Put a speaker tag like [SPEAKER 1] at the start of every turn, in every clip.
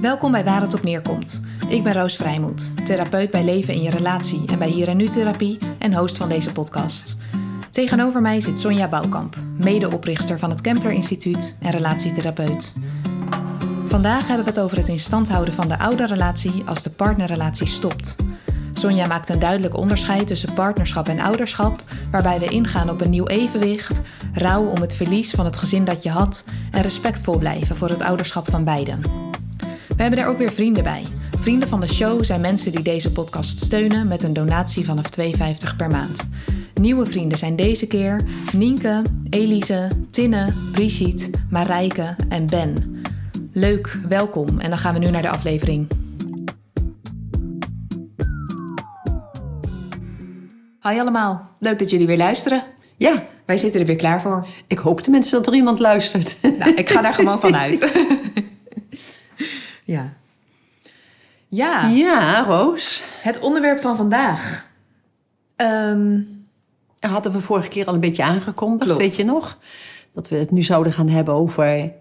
[SPEAKER 1] Welkom bij Waar het op neerkomt. Ik ben Roos Vrijmoed, therapeut bij Leven in je Relatie en bij Hier en Nu Therapie en host van deze podcast. Tegenover mij zit Sonja Bouwkamp, medeoprichter van het Kempler Instituut en relatietherapeut. Vandaag hebben we het over het in stand houden van de oude relatie als de partnerrelatie stopt. Sonja maakt een duidelijk onderscheid tussen partnerschap en ouderschap, waarbij we ingaan op een nieuw evenwicht, rouw om het verlies van het gezin dat je had en respectvol blijven voor het ouderschap van beiden. We hebben er ook weer vrienden bij. Vrienden van de show zijn mensen die deze podcast steunen met een donatie vanaf 2,50 per maand. Nieuwe vrienden zijn deze keer Nienke, Elise, Tinne, Brigitte, Marijke en Ben. Leuk, welkom en dan gaan we nu naar de aflevering. Hoi allemaal, leuk dat jullie weer luisteren.
[SPEAKER 2] Ja,
[SPEAKER 1] Wij zitten er weer klaar voor.
[SPEAKER 2] ik hoop tenminste dat er iemand luistert.
[SPEAKER 1] Nou, ik ga daar gewoon van uit. ja. Ja,
[SPEAKER 2] Ja, Roos.
[SPEAKER 1] het onderwerp van vandaag. Ehm,
[SPEAKER 2] hadden we vorige keer al een beetje aangekondigd,
[SPEAKER 1] Klopt.
[SPEAKER 2] weet je nog? Dat we het nu zouden gaan hebben over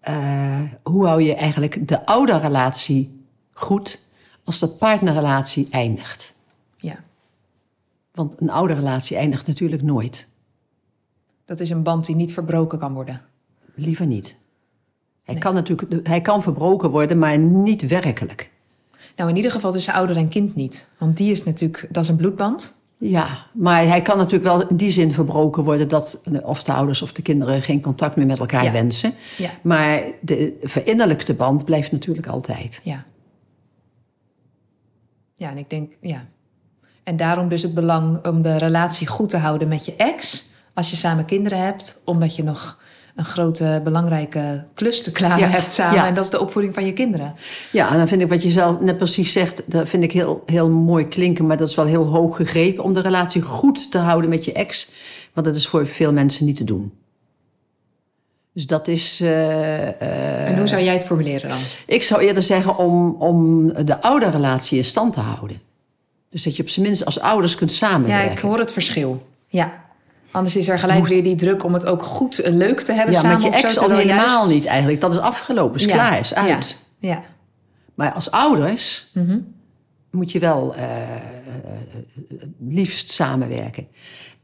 [SPEAKER 2] eh, hoe hou je eigenlijk de oude relatie goed als de partnerrelatie eindigt.
[SPEAKER 1] ja,
[SPEAKER 2] Want een oude relatie eindigt natuurlijk nooit.
[SPEAKER 1] dat is een band die niet verbroken kan worden.
[SPEAKER 2] Liever niet. Hij
[SPEAKER 1] Nee.
[SPEAKER 2] kan natuurlijk hij kan verbroken worden, maar niet werkelijk.
[SPEAKER 1] Nou, in ieder geval tussen ouder en kind niet. Want die is natuurlijk, dat is een bloedband.
[SPEAKER 2] Ja, maar hij kan natuurlijk wel in die zin verbroken worden dat of de ouders of de kinderen geen contact meer met elkaar
[SPEAKER 1] Ja.
[SPEAKER 2] wensen.
[SPEAKER 1] Ja.
[SPEAKER 2] Maar de verinnerlijkte band blijft natuurlijk altijd.
[SPEAKER 1] Ja. Ja, en ik denk, ja. En daarom dus het belang om de relatie goed te houden met je ex. Als je samen kinderen hebt. Omdat je nog een grote, belangrijke klus te klaren
[SPEAKER 2] Ja,
[SPEAKER 1] hebt samen.
[SPEAKER 2] ja.
[SPEAKER 1] En dat is de opvoeding van je kinderen.
[SPEAKER 2] Ja, en dan vind ik wat je zelf net precies zegt, dat vind ik heel, heel mooi klinken, maar dat is wel heel hoog gegrepen om de relatie goed te houden met je ex. Want dat is voor veel mensen niet te doen. Dus dat is. eh, eh,
[SPEAKER 1] En hoe zou jij het formuleren dan?
[SPEAKER 2] ik zou eerder zeggen om, om de oude relatie in stand te houden. Dus dat je op zijn minst als ouders kunt
[SPEAKER 1] Ja,
[SPEAKER 2] samenwerken.
[SPEAKER 1] ik hoor het verschil. Ja. Anders is er gelijk weer die druk om het ook goed en leuk te hebben
[SPEAKER 2] Ja,
[SPEAKER 1] samen.
[SPEAKER 2] met je ex al helemaal
[SPEAKER 1] juist-
[SPEAKER 2] niet eigenlijk. Dat is afgelopen, is
[SPEAKER 1] Ja,
[SPEAKER 2] klaar, is uit.
[SPEAKER 1] Ja, ja.
[SPEAKER 2] Maar als ouders
[SPEAKER 1] Mhm.
[SPEAKER 2] moet je wel eh, eh, het liefst samenwerken.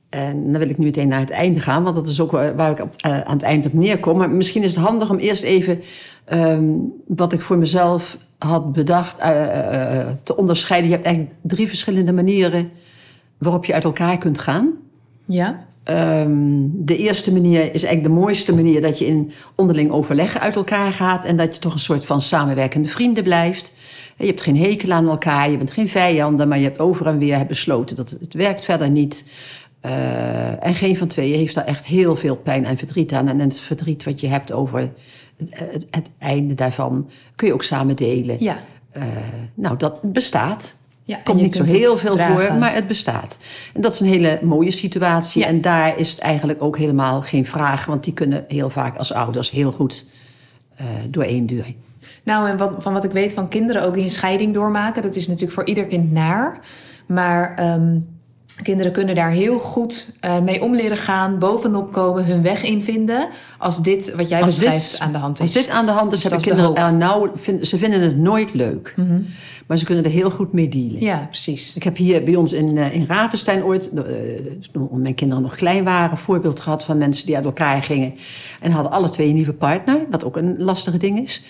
[SPEAKER 2] En dan wil ik nu meteen naar het einde gaan, want dat is ook waar ik op, eh, aan het eind op neerkom. Maar misschien is het handig om eerst even ehm, wat ik voor mezelf had bedacht eh, eh, eh, te onderscheiden. Je hebt eigenlijk drie verschillende manieren waarop je uit elkaar kunt gaan.
[SPEAKER 1] ja.
[SPEAKER 2] Ehm, de eerste manier is eigenlijk de mooiste manier dat je in onderling overleg uit elkaar gaat en dat je toch een soort van samenwerkende vrienden blijft. Je hebt geen hekel aan elkaar, je bent geen vijanden, maar je hebt over en weer besloten dat het werkt verder niet. Eh, en geen van tweeën heeft daar echt heel veel pijn en verdriet aan. En het verdriet wat je hebt over het, het, het einde daarvan kun je ook samen delen.
[SPEAKER 1] Ja.
[SPEAKER 2] Eh, nou, dat bestaat.
[SPEAKER 1] Ja.
[SPEAKER 2] Komt niet zo heel veel
[SPEAKER 1] dragen.
[SPEAKER 2] voor, maar het bestaat. En dat is een hele mooie situatie.
[SPEAKER 1] Ja.
[SPEAKER 2] En daar is het eigenlijk ook helemaal geen vraag. Want die kunnen heel vaak als ouders heel goed eh doorheen duwen.
[SPEAKER 1] Nou, en wat, van wat ik weet van kinderen ook die een scheiding doormaken, dat is natuurlijk voor ieder kind naar. Maar ehm, kinderen kunnen daar heel goed eh, mee om leren gaan, bovenop komen, hun weg in vinden. Als dit wat jij
[SPEAKER 2] Als dit-
[SPEAKER 1] beschrijft aan de hand is.
[SPEAKER 2] Als dit aan de hand is,
[SPEAKER 1] Dus
[SPEAKER 2] hebben kinderen er nou, vind- ze vinden het nooit leuk.
[SPEAKER 1] Mhm.
[SPEAKER 2] Maar ze kunnen er heel goed mee dealen.
[SPEAKER 1] Ja, precies.
[SPEAKER 2] Ik heb hier bij ons in, eh, in Ravenstein ooit, eh, toen mijn kinderen nog klein waren, een voorbeeld gehad van mensen die uit elkaar gingen. En hadden alle twee een nieuwe partner, wat ook een lastige ding is.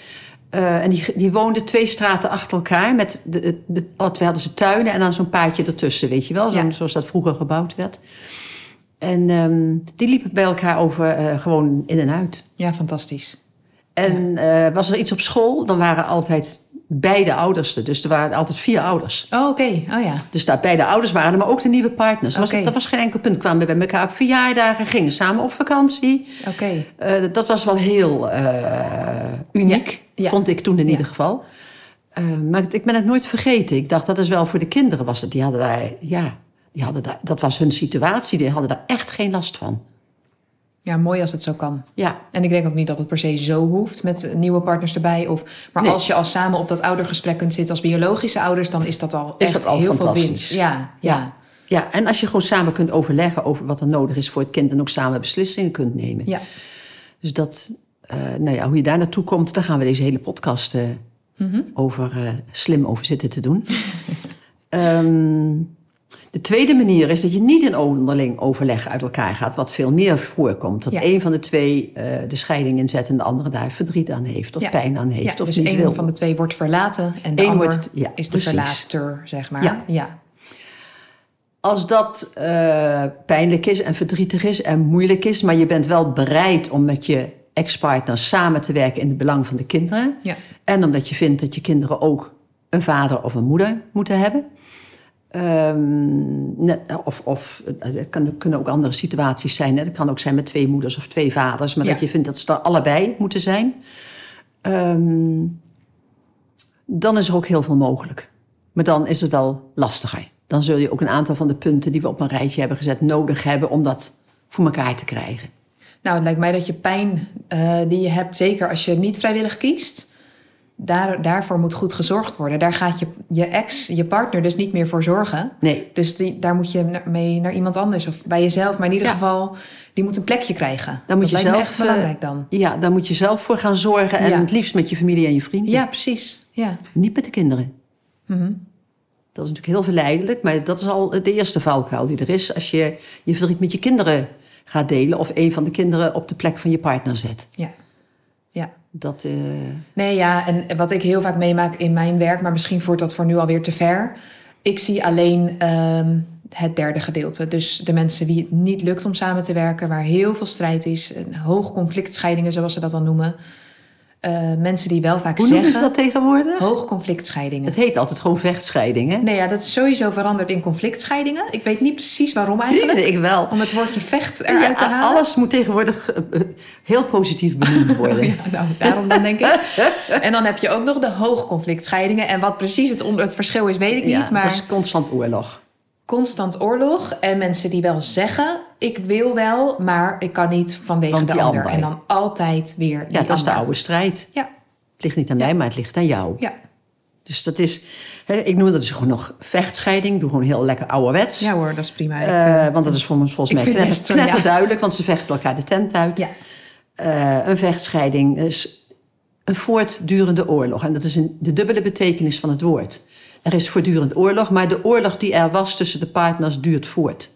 [SPEAKER 2] Eh, en die, die woonden twee straten achter elkaar. Met de, de, hadden ze tuinen en dan zo'n paadje ertussen, weet je wel.
[SPEAKER 1] Ja.
[SPEAKER 2] Zoals dat vroeger gebouwd werd. En ehm, die liepen bij elkaar over eh, gewoon in en uit.
[SPEAKER 1] Ja, fantastisch.
[SPEAKER 2] En eh, was er iets op school, dan waren altijd beide ouders er. Dus er waren altijd vier ouders.
[SPEAKER 1] Oh, oké. Oh ja.
[SPEAKER 2] Dus daar beide ouders waren er, maar ook de nieuwe partners. Dat, was, dat was geen enkel punt. Kwamen bij elkaar op verjaardagen, gingen samen op vakantie.
[SPEAKER 1] Oké.
[SPEAKER 2] Eh, dat was wel heel eh, uniek,
[SPEAKER 1] Ja, ja.
[SPEAKER 2] vond ik toen in
[SPEAKER 1] Ja.
[SPEAKER 2] ieder geval. Eh, maar ik ben het nooit vergeten. Ik dacht, dat is wel voor de kinderen was het. Die hadden daar, ja, die hadden daar, dat was hun situatie. Die hadden daar echt geen last van.
[SPEAKER 1] Ja, mooi als het zo kan.
[SPEAKER 2] Ja,
[SPEAKER 1] En ik denk ook niet dat het per se zo hoeft met nieuwe partners erbij. Of, maar
[SPEAKER 2] Nee.
[SPEAKER 1] als je al samen op dat oudergesprek kunt zitten als biologische ouders, dan is dat al
[SPEAKER 2] Is
[SPEAKER 1] echt
[SPEAKER 2] dat al
[SPEAKER 1] heel veel winst. Ja, ja.
[SPEAKER 2] ja, en als je gewoon samen kunt overleggen over wat er nodig is voor het kind... en ook samen beslissingen kunt nemen.
[SPEAKER 1] ja.
[SPEAKER 2] Dus dat, eh, nou ja, hoe je daar naartoe komt, daar gaan we deze hele podcast eh, over eh, slim over zitten te doen. Ehm, de tweede manier is dat je niet in onderling overleg uit elkaar gaat, wat veel meer voorkomt. Dat
[SPEAKER 1] Ja.
[SPEAKER 2] een van de twee eh, de scheiding inzet en de andere daar verdriet aan heeft of
[SPEAKER 1] Ja.
[SPEAKER 2] pijn aan heeft.
[SPEAKER 1] Ja,
[SPEAKER 2] of
[SPEAKER 1] dus
[SPEAKER 2] niet
[SPEAKER 1] een
[SPEAKER 2] wil.
[SPEAKER 1] van de twee wordt verlaten en de
[SPEAKER 2] Eén
[SPEAKER 1] ander
[SPEAKER 2] wordt-
[SPEAKER 1] is de
[SPEAKER 2] precies.
[SPEAKER 1] verlater, zeg maar.
[SPEAKER 2] Ja. Als dat eh, pijnlijk is en verdrietig is en moeilijk is, maar je bent wel bereid om met je ex-partner samen te werken in het belang van de kinderen. En omdat je vindt dat je kinderen ook een vader of een moeder moeten hebben. Ehm, net- of of eh, het kan, kunnen ook andere situaties zijn. Hè. Het kan ook zijn met twee moeders of twee vaders. Maar
[SPEAKER 1] Ja.
[SPEAKER 2] dat je vindt dat ze er allebei moeten zijn. Ehm, dan is er ook heel veel mogelijk. Maar dan is het wel lastiger. Dan zul je ook een aantal van de punten die we op een rijtje hebben gezet nodig hebben om dat voor elkaar te krijgen.
[SPEAKER 1] Nou, het lijkt mij dat je pijn eh, die je hebt, zeker als je niet vrijwillig kiest, daar, daarvoor moet goed gezorgd worden. Daar gaat je, je ex, je partner dus niet meer voor zorgen.
[SPEAKER 2] Nee,
[SPEAKER 1] Dus die, daar moet je mee naar iemand anders of bij jezelf. Maar in ieder
[SPEAKER 2] Ja.
[SPEAKER 1] geval, die moet een plekje krijgen.
[SPEAKER 2] Dan moet
[SPEAKER 1] dat
[SPEAKER 2] je zelf,
[SPEAKER 1] echt belangrijk dan.
[SPEAKER 2] ja, daar moet je zelf voor gaan zorgen. En
[SPEAKER 1] Ja.
[SPEAKER 2] het liefst met je familie en je vrienden.
[SPEAKER 1] Ja, precies. Ja.
[SPEAKER 2] Niet met de kinderen.
[SPEAKER 1] Mhm.
[SPEAKER 2] Dat is natuurlijk heel verleidelijk, maar dat is al de eerste valkuil die er is. Als je je verdriet met je kinderen gaat delen of een van de kinderen op de plek van je partner zet.
[SPEAKER 1] ja.
[SPEAKER 2] Dat, eh,
[SPEAKER 1] Nee, ja, en wat ik heel vaak meemaak in mijn werk, maar misschien voert dat voor nu alweer te ver. Ik zie alleen ehm, het derde gedeelte. Dus de mensen wie het niet lukt om samen te werken, waar heel veel strijd is, een hoog conflictscheidingen, zoals ze dat dan noemen. Eh, mensen die wel vaak
[SPEAKER 2] hoe noemen
[SPEAKER 1] zeggen.
[SPEAKER 2] ze dat tegenwoordig?
[SPEAKER 1] Hoog conflictscheidingen.
[SPEAKER 2] Het heet altijd gewoon vechtscheiding, hè?
[SPEAKER 1] Nee, ja, dat is sowieso veranderd in conflictscheidingen. Ik weet niet precies waarom eigenlijk.
[SPEAKER 2] Nee, ik wel.
[SPEAKER 1] Om het woordje vecht eruit te halen.
[SPEAKER 2] alles moet tegenwoordig eh, eh, heel positief benoemd worden.
[SPEAKER 1] Ja, nou, daarom dan denk ik. En dan heb je ook nog de hoogconflictscheidingen. En wat precies het, het verschil is, weet ik
[SPEAKER 2] Ja,
[SPEAKER 1] niet. Maar
[SPEAKER 2] Dat is constant oorlog.
[SPEAKER 1] Constant oorlog. En mensen die wel zeggen, ik wil wel, maar ik kan niet vanwege
[SPEAKER 2] Want
[SPEAKER 1] de ander. En dan altijd weer die
[SPEAKER 2] Ja, dat is de oude strijd.
[SPEAKER 1] Ja,
[SPEAKER 2] Het ligt niet aan mij, maar het ligt aan jou.
[SPEAKER 1] ja.
[SPEAKER 2] Dus dat is, hè, ik noem dat dus gewoon nog vechtscheiding. Ik doe gewoon heel lekker ouderwets.
[SPEAKER 1] ja hoor, dat is prima.
[SPEAKER 2] Eh, want dat is volgens, mij
[SPEAKER 1] zo, ja.
[SPEAKER 2] knetterduidelijk, want ze vechten elkaar de tent uit.
[SPEAKER 1] ja.
[SPEAKER 2] Eh, een vechtscheiding is een voortdurende oorlog. En dat is een, de dubbele betekenis van het woord. Er is voortdurend oorlog, maar de oorlog die er was tussen de partners duurt voort.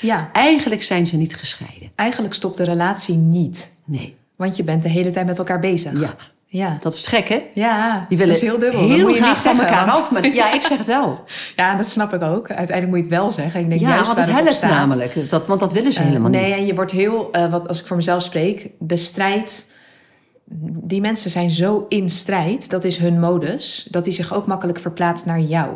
[SPEAKER 1] ja,
[SPEAKER 2] Eigenlijk zijn ze niet gescheiden.
[SPEAKER 1] eigenlijk stopt de relatie niet.
[SPEAKER 2] Nee.
[SPEAKER 1] Want je bent de hele tijd met elkaar bezig.
[SPEAKER 2] Ja,
[SPEAKER 1] Ja,
[SPEAKER 2] dat is gek, hè?
[SPEAKER 1] ja
[SPEAKER 2] Die willen
[SPEAKER 1] dat is heel dubbel.
[SPEAKER 2] heel
[SPEAKER 1] moet je niet
[SPEAKER 2] van elkaar af. Maar, ja, ik zeg het wel.
[SPEAKER 1] Ja, dat snap ik ook. Uiteindelijk moet je het wel zeggen. Ik denk
[SPEAKER 2] Ja,
[SPEAKER 1] juist
[SPEAKER 2] want het helpt namelijk. Dat, want dat willen ze
[SPEAKER 1] Eh,
[SPEAKER 2] helemaal
[SPEAKER 1] nee,
[SPEAKER 2] niet.
[SPEAKER 1] en je wordt heel, eh, wat als ik voor mezelf spreek, de strijd. Die mensen zijn zo in strijd, dat is hun modus, dat die zich ook makkelijk verplaatst naar jou.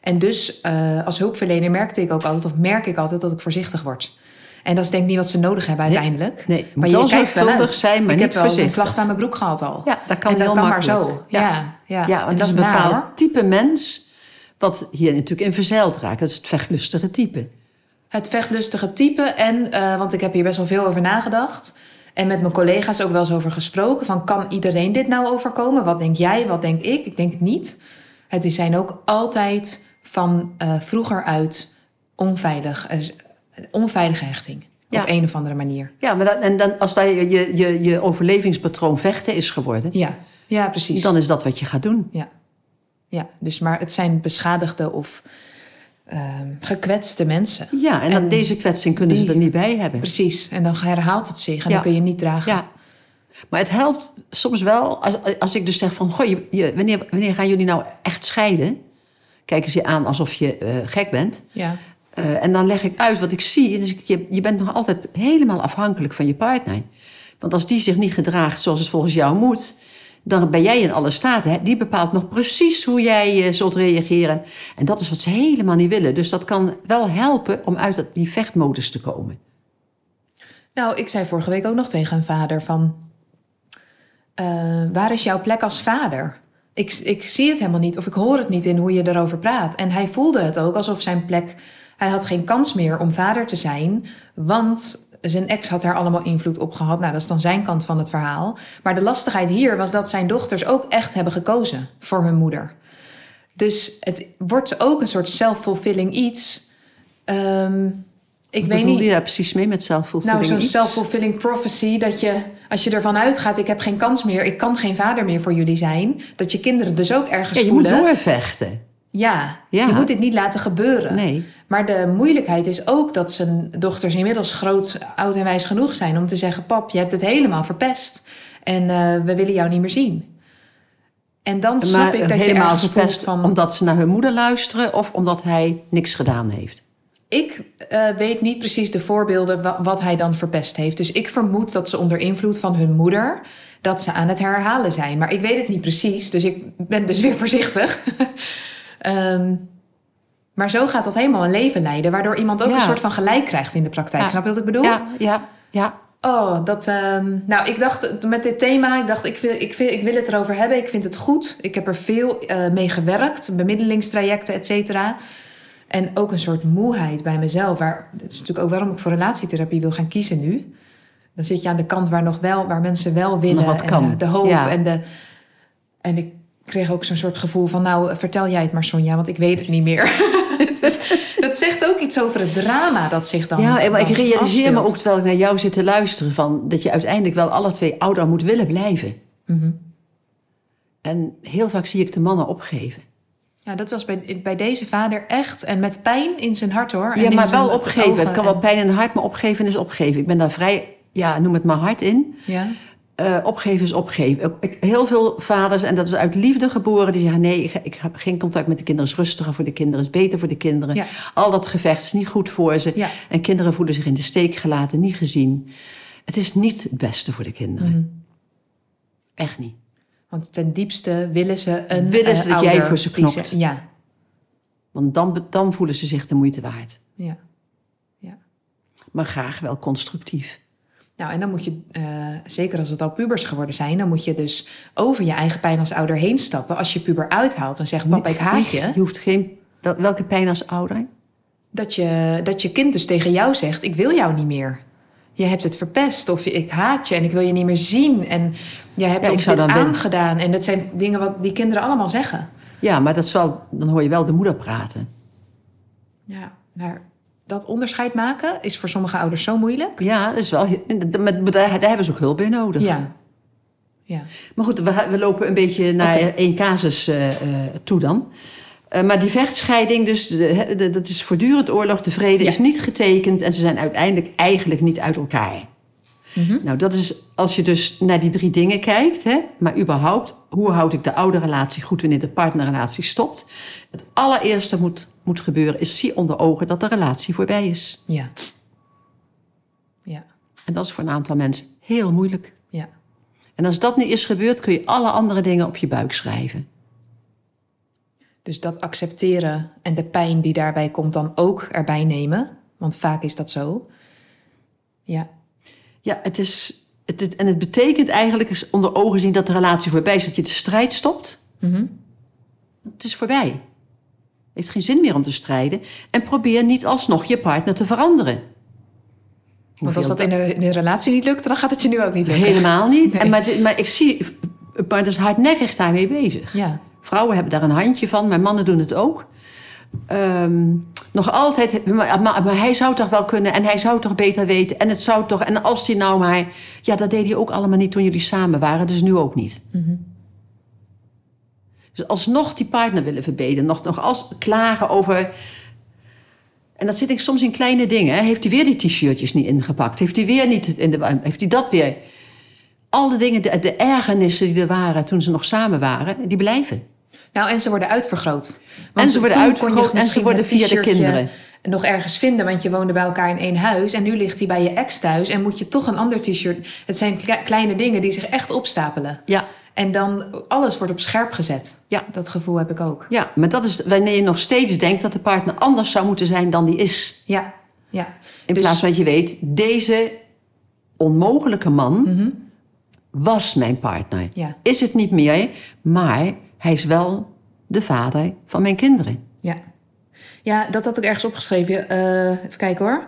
[SPEAKER 1] En dus eh, als hulpverlener merkte ik ook altijd, of merk ik altijd, dat ik voorzichtig word. En dat is denk ik niet wat ze nodig hebben uiteindelijk.
[SPEAKER 2] nee,
[SPEAKER 1] maar je kijkt wel
[SPEAKER 2] zijn, maar
[SPEAKER 1] ik
[SPEAKER 2] niet
[SPEAKER 1] heb wel een klacht aan mijn broek gehad al.
[SPEAKER 2] Ja, dat kan
[SPEAKER 1] en dat
[SPEAKER 2] heel
[SPEAKER 1] kan
[SPEAKER 2] makkelijk.
[SPEAKER 1] maar zo.
[SPEAKER 2] Ja.
[SPEAKER 1] Ja, ja.
[SPEAKER 2] Ja,
[SPEAKER 1] En
[SPEAKER 2] want
[SPEAKER 1] dat
[SPEAKER 2] is een bepaald type mens wat hier natuurlijk in verzeild raakt. Dat is het vechtlustige type.
[SPEAKER 1] Het vechtlustige type. En, eh, want ik heb hier best wel veel over nagedacht. En met mijn collega's ook wel eens over gesproken. Van kan iedereen dit nou overkomen? Wat denk jij? Wat denk ik? Ik denk het niet. Het is- zijn ook altijd van eh, vroeger uit onveilig. eh, onveilige hechting.
[SPEAKER 2] Ja.
[SPEAKER 1] Op een of andere manier.
[SPEAKER 2] Ja, maar dat, en dan, als dat je, je, je, je overlevingspatroon vechten is geworden,
[SPEAKER 1] Ja, ja precies.
[SPEAKER 2] dan is dat wat je gaat doen.
[SPEAKER 1] Ja. ja, dus maar het zijn beschadigde of ehm, gekwetste mensen.
[SPEAKER 2] Ja, en,
[SPEAKER 1] En
[SPEAKER 2] dan deze kwetsing kunnen
[SPEAKER 1] die-
[SPEAKER 2] ze er niet bij hebben.
[SPEAKER 1] Precies. En dan herhaalt het zich en
[SPEAKER 2] Ja.
[SPEAKER 1] dan kun je niet dragen.
[SPEAKER 2] Ja. Maar het helpt soms wel als, als ik dus zeg van... Goh, je, je- wanneer, wanneer gaan jullie nou echt scheiden? Kijken ze je aan alsof je eh, gek bent.
[SPEAKER 1] ja.
[SPEAKER 2] Eh, en dan leg ik uit wat ik zie. En dus ik, je, je bent nog altijd helemaal afhankelijk van je partner. Want als die zich niet gedraagt zoals het volgens jou moet... dan ben jij in alle staten. Hè? Die bepaalt nog precies hoe jij eh, zult reageren. En dat is wat ze helemaal niet willen. Dus dat kan wel helpen om uit die vechtmodus te komen.
[SPEAKER 1] Nou, ik zei vorige week ook nog tegen een vader van... eh, waar is jouw plek als vader? Ik, ik zie het helemaal niet of ik hoor het niet in hoe je erover praat. En hij voelde het ook alsof zijn plek... Hij had geen kans meer om vader te zijn, want zijn ex had daar allemaal invloed op gehad. Nou, dat is dan zijn kant van het verhaal. Maar de lastigheid hier was dat zijn dochters ook echt hebben gekozen voor hun moeder. Dus het wordt ook een soort self-fulfilling iets. Ehm, ik
[SPEAKER 2] Wat
[SPEAKER 1] weet niet.
[SPEAKER 2] je daar precies mee met zelfvoelvulling
[SPEAKER 1] Nou, zo'n self-fulfilling prophecy dat je als je ervan uitgaat, ik heb geen kans meer, ik kan geen vader meer voor jullie zijn, dat je kinderen dus ook ergens
[SPEAKER 2] Ja, je
[SPEAKER 1] voelen.
[SPEAKER 2] moet doorvechten.
[SPEAKER 1] Ja,
[SPEAKER 2] Ja.
[SPEAKER 1] je moet dit niet laten gebeuren.
[SPEAKER 2] Nee.
[SPEAKER 1] Maar de moeilijkheid is ook dat zijn dochters inmiddels groot, oud en wijs genoeg zijn om te zeggen: Pap, je hebt het helemaal verpest. En eh, we willen jou niet meer zien. En dan snap
[SPEAKER 2] maar
[SPEAKER 1] ik dat je
[SPEAKER 2] helemaal
[SPEAKER 1] ergens
[SPEAKER 2] verpest
[SPEAKER 1] van...
[SPEAKER 2] omdat ze naar hun moeder luisteren of omdat hij niks gedaan heeft.
[SPEAKER 1] Ik eh, weet niet precies de voorbeelden wa- wat hij dan verpest heeft. Dus ik vermoed dat ze onder invloed van hun moeder... dat ze aan het herhalen zijn. Maar ik weet het niet precies, dus ik ben dus weer voorzichtig. Ehm, maar zo gaat dat helemaal een leven leiden... waardoor iemand ook
[SPEAKER 2] Ja.
[SPEAKER 1] een soort van gelijk krijgt in de praktijk.
[SPEAKER 2] Ja.
[SPEAKER 1] Snap je wat ik bedoel?
[SPEAKER 2] Ja, ja, ja.
[SPEAKER 1] Oh, dat. ehm, nou, ik dacht met dit thema, ik dacht, ik wil, ik, wil, ik wil het erover hebben. Ik vind het goed. Ik heb er veel eh, mee gewerkt, bemiddelingstrajecten, et cetera. En ook een soort moeheid bij mezelf. Waar, dat is natuurlijk ook waarom ik voor relatietherapie wil gaan kiezen nu. Dan zit je aan de kant waar nog wel, waar mensen wel willen.
[SPEAKER 2] wat
[SPEAKER 1] en
[SPEAKER 2] kan.
[SPEAKER 1] de, de hoop
[SPEAKER 2] Ja.
[SPEAKER 1] en de. En ik kreeg ook zo'n soort gevoel van, nou, vertel jij het maar, Sonja, want ik weet het niet meer. dus dat zegt ook iets over het drama dat zich dan.
[SPEAKER 2] Ja, maar ik realiseer me ook terwijl ik naar jou zit te luisteren... Van, dat je uiteindelijk wel alle twee ouder moet willen blijven.
[SPEAKER 1] Mhm.
[SPEAKER 2] En heel vaak zie ik de mannen opgeven.
[SPEAKER 1] Ja, dat was bij, bij deze vader echt. En met pijn in zijn hart hoor. En
[SPEAKER 2] ja, maar wel opgeven. Het kan
[SPEAKER 1] en-
[SPEAKER 2] wel pijn in het hart, maar opgeven is opgeven. Ik ben daar vrij, ja, noem het maar hard in.
[SPEAKER 1] Ja,
[SPEAKER 2] Eh, opgeven is opgeven. Heel veel vaders, en dat is uit liefde geboren, die zeggen: nee, ik, heb geen contact met de kinderen. is rustiger voor de kinderen, is beter voor de kinderen.
[SPEAKER 1] Ja.
[SPEAKER 2] Al dat gevecht is niet goed voor ze.
[SPEAKER 1] Ja.
[SPEAKER 2] En kinderen voelen zich in de steek gelaten, niet gezien. Het is niet het beste voor de kinderen.
[SPEAKER 1] Mhm.
[SPEAKER 2] Echt niet.
[SPEAKER 1] want ten diepste willen ze een.
[SPEAKER 2] Willen ze
[SPEAKER 1] eh,
[SPEAKER 2] dat jij voor ze knokt.
[SPEAKER 1] Ja,
[SPEAKER 2] Want dan, dan voelen ze zich de moeite waard.
[SPEAKER 1] ja, ja.
[SPEAKER 2] Maar graag wel constructief.
[SPEAKER 1] Nou, en dan moet je, eh, zeker als het al pubers geworden zijn, dan moet je dus over je eigen pijn als ouder heen stappen. Als je puber uithaalt en zegt: Papa, ik haat je.
[SPEAKER 2] Je hoeft geen. wel- Welke pijn als ouder?
[SPEAKER 1] Dat je, dat je kind dus tegen jou zegt: Ik wil jou niet meer. Je hebt het verpest of ik haat je en ik wil je niet meer zien. En je hebt
[SPEAKER 2] Ja, ik zou
[SPEAKER 1] dit
[SPEAKER 2] dan
[SPEAKER 1] aangedaan. En dat zijn dingen wat die kinderen allemaal zeggen.
[SPEAKER 2] Ja, maar dat wel, dan hoor je wel de moeder praten.
[SPEAKER 1] Ja, maar dat onderscheid maken is voor sommige ouders zo moeilijk.
[SPEAKER 2] Ja, dat is wel, met, daar, daar hebben ze ook hulp bij nodig.
[SPEAKER 1] Ja. Ja.
[SPEAKER 2] Maar goed, we, we lopen een beetje naar één casus eh, eh, toe dan. Eh, maar die vechtscheiding, dus, de, dat is voortdurend oorlog. De vrede
[SPEAKER 1] Ja.
[SPEAKER 2] is niet getekend en ze zijn uiteindelijk eigenlijk niet uit elkaar.
[SPEAKER 1] Mhm.
[SPEAKER 2] Nou, dat is als je dus naar die drie dingen kijkt, hè, maar überhaupt, hoe houd ik de oude relatie goed wanneer de partnerrelatie stopt? Het allereerste moet, moet gebeuren is zie onder ogen dat de relatie voorbij is.
[SPEAKER 1] Ja. Ja.
[SPEAKER 2] En dat is voor een aantal mensen heel moeilijk.
[SPEAKER 1] Ja.
[SPEAKER 2] En als dat niet is gebeurd, kun je alle andere dingen op je buik schrijven.
[SPEAKER 1] Dus dat accepteren en de pijn die daarbij komt dan ook erbij nemen. Want vaak is dat zo. Ja.
[SPEAKER 2] Ja, het is, het, is- en het betekent eigenlijk is onder ogen zien dat de relatie voorbij is. Dat je de strijd stopt.
[SPEAKER 1] Mhm.
[SPEAKER 2] Het is voorbij. Het heeft geen zin meer om te strijden. En probeer niet alsnog je partner te veranderen.
[SPEAKER 1] Want als dat in een, in relatie niet lukt, dan gaat het je nu ook niet lukken.
[SPEAKER 2] Helemaal niet.
[SPEAKER 1] Nee.
[SPEAKER 2] En maar, maar ik zie partners hardnekkig daarmee bezig.
[SPEAKER 1] Ja.
[SPEAKER 2] Vrouwen hebben daar een handje van, maar mannen doen het ook. Ehm, nog altijd, maar, hij zou toch wel kunnen en hij zou toch beter weten. En het zou toch, en als hij nou maar. Ja, dat deed hij ook allemaal niet toen jullie samen waren, dus nu ook niet.
[SPEAKER 1] Mhm.
[SPEAKER 2] Dus alsnog die partner willen verbeteren, nog, nog als klagen over. En dat zit ik soms in kleine dingen. Hè. Heeft hij weer die t-shirtjes niet ingepakt? Heeft hij weer niet in de, heeft hij dat weer? Al de dingen, de, de ergernissen die er waren toen ze nog samen waren, die blijven.
[SPEAKER 1] Nou, en ze worden uitvergroot.
[SPEAKER 2] En ze worden uitvergroot en ze worden via de kinderen.
[SPEAKER 1] Nog ergens vinden, want je woonde bij elkaar in één huis. En nu ligt hij bij je ex thuis en moet je toch een ander t-shirt. Het zijn kle- kleine dingen die zich echt opstapelen.
[SPEAKER 2] Ja,
[SPEAKER 1] En dan alles wordt op scherp gezet.
[SPEAKER 2] Ja.
[SPEAKER 1] Dat gevoel heb ik ook.
[SPEAKER 2] ja, maar dat is wanneer je nog steeds denkt dat de partner anders zou moeten zijn dan die is.
[SPEAKER 1] Ja, ja.
[SPEAKER 2] In
[SPEAKER 1] Dus-
[SPEAKER 2] plaats van dat je weet, deze onmogelijke man
[SPEAKER 1] Mhm.
[SPEAKER 2] was mijn partner.
[SPEAKER 1] Ja.
[SPEAKER 2] Is het niet meer, maar hij is wel de vader van mijn kinderen.
[SPEAKER 1] Ja. ja, dat had ik ergens opgeschreven. Eh, even kijken hoor.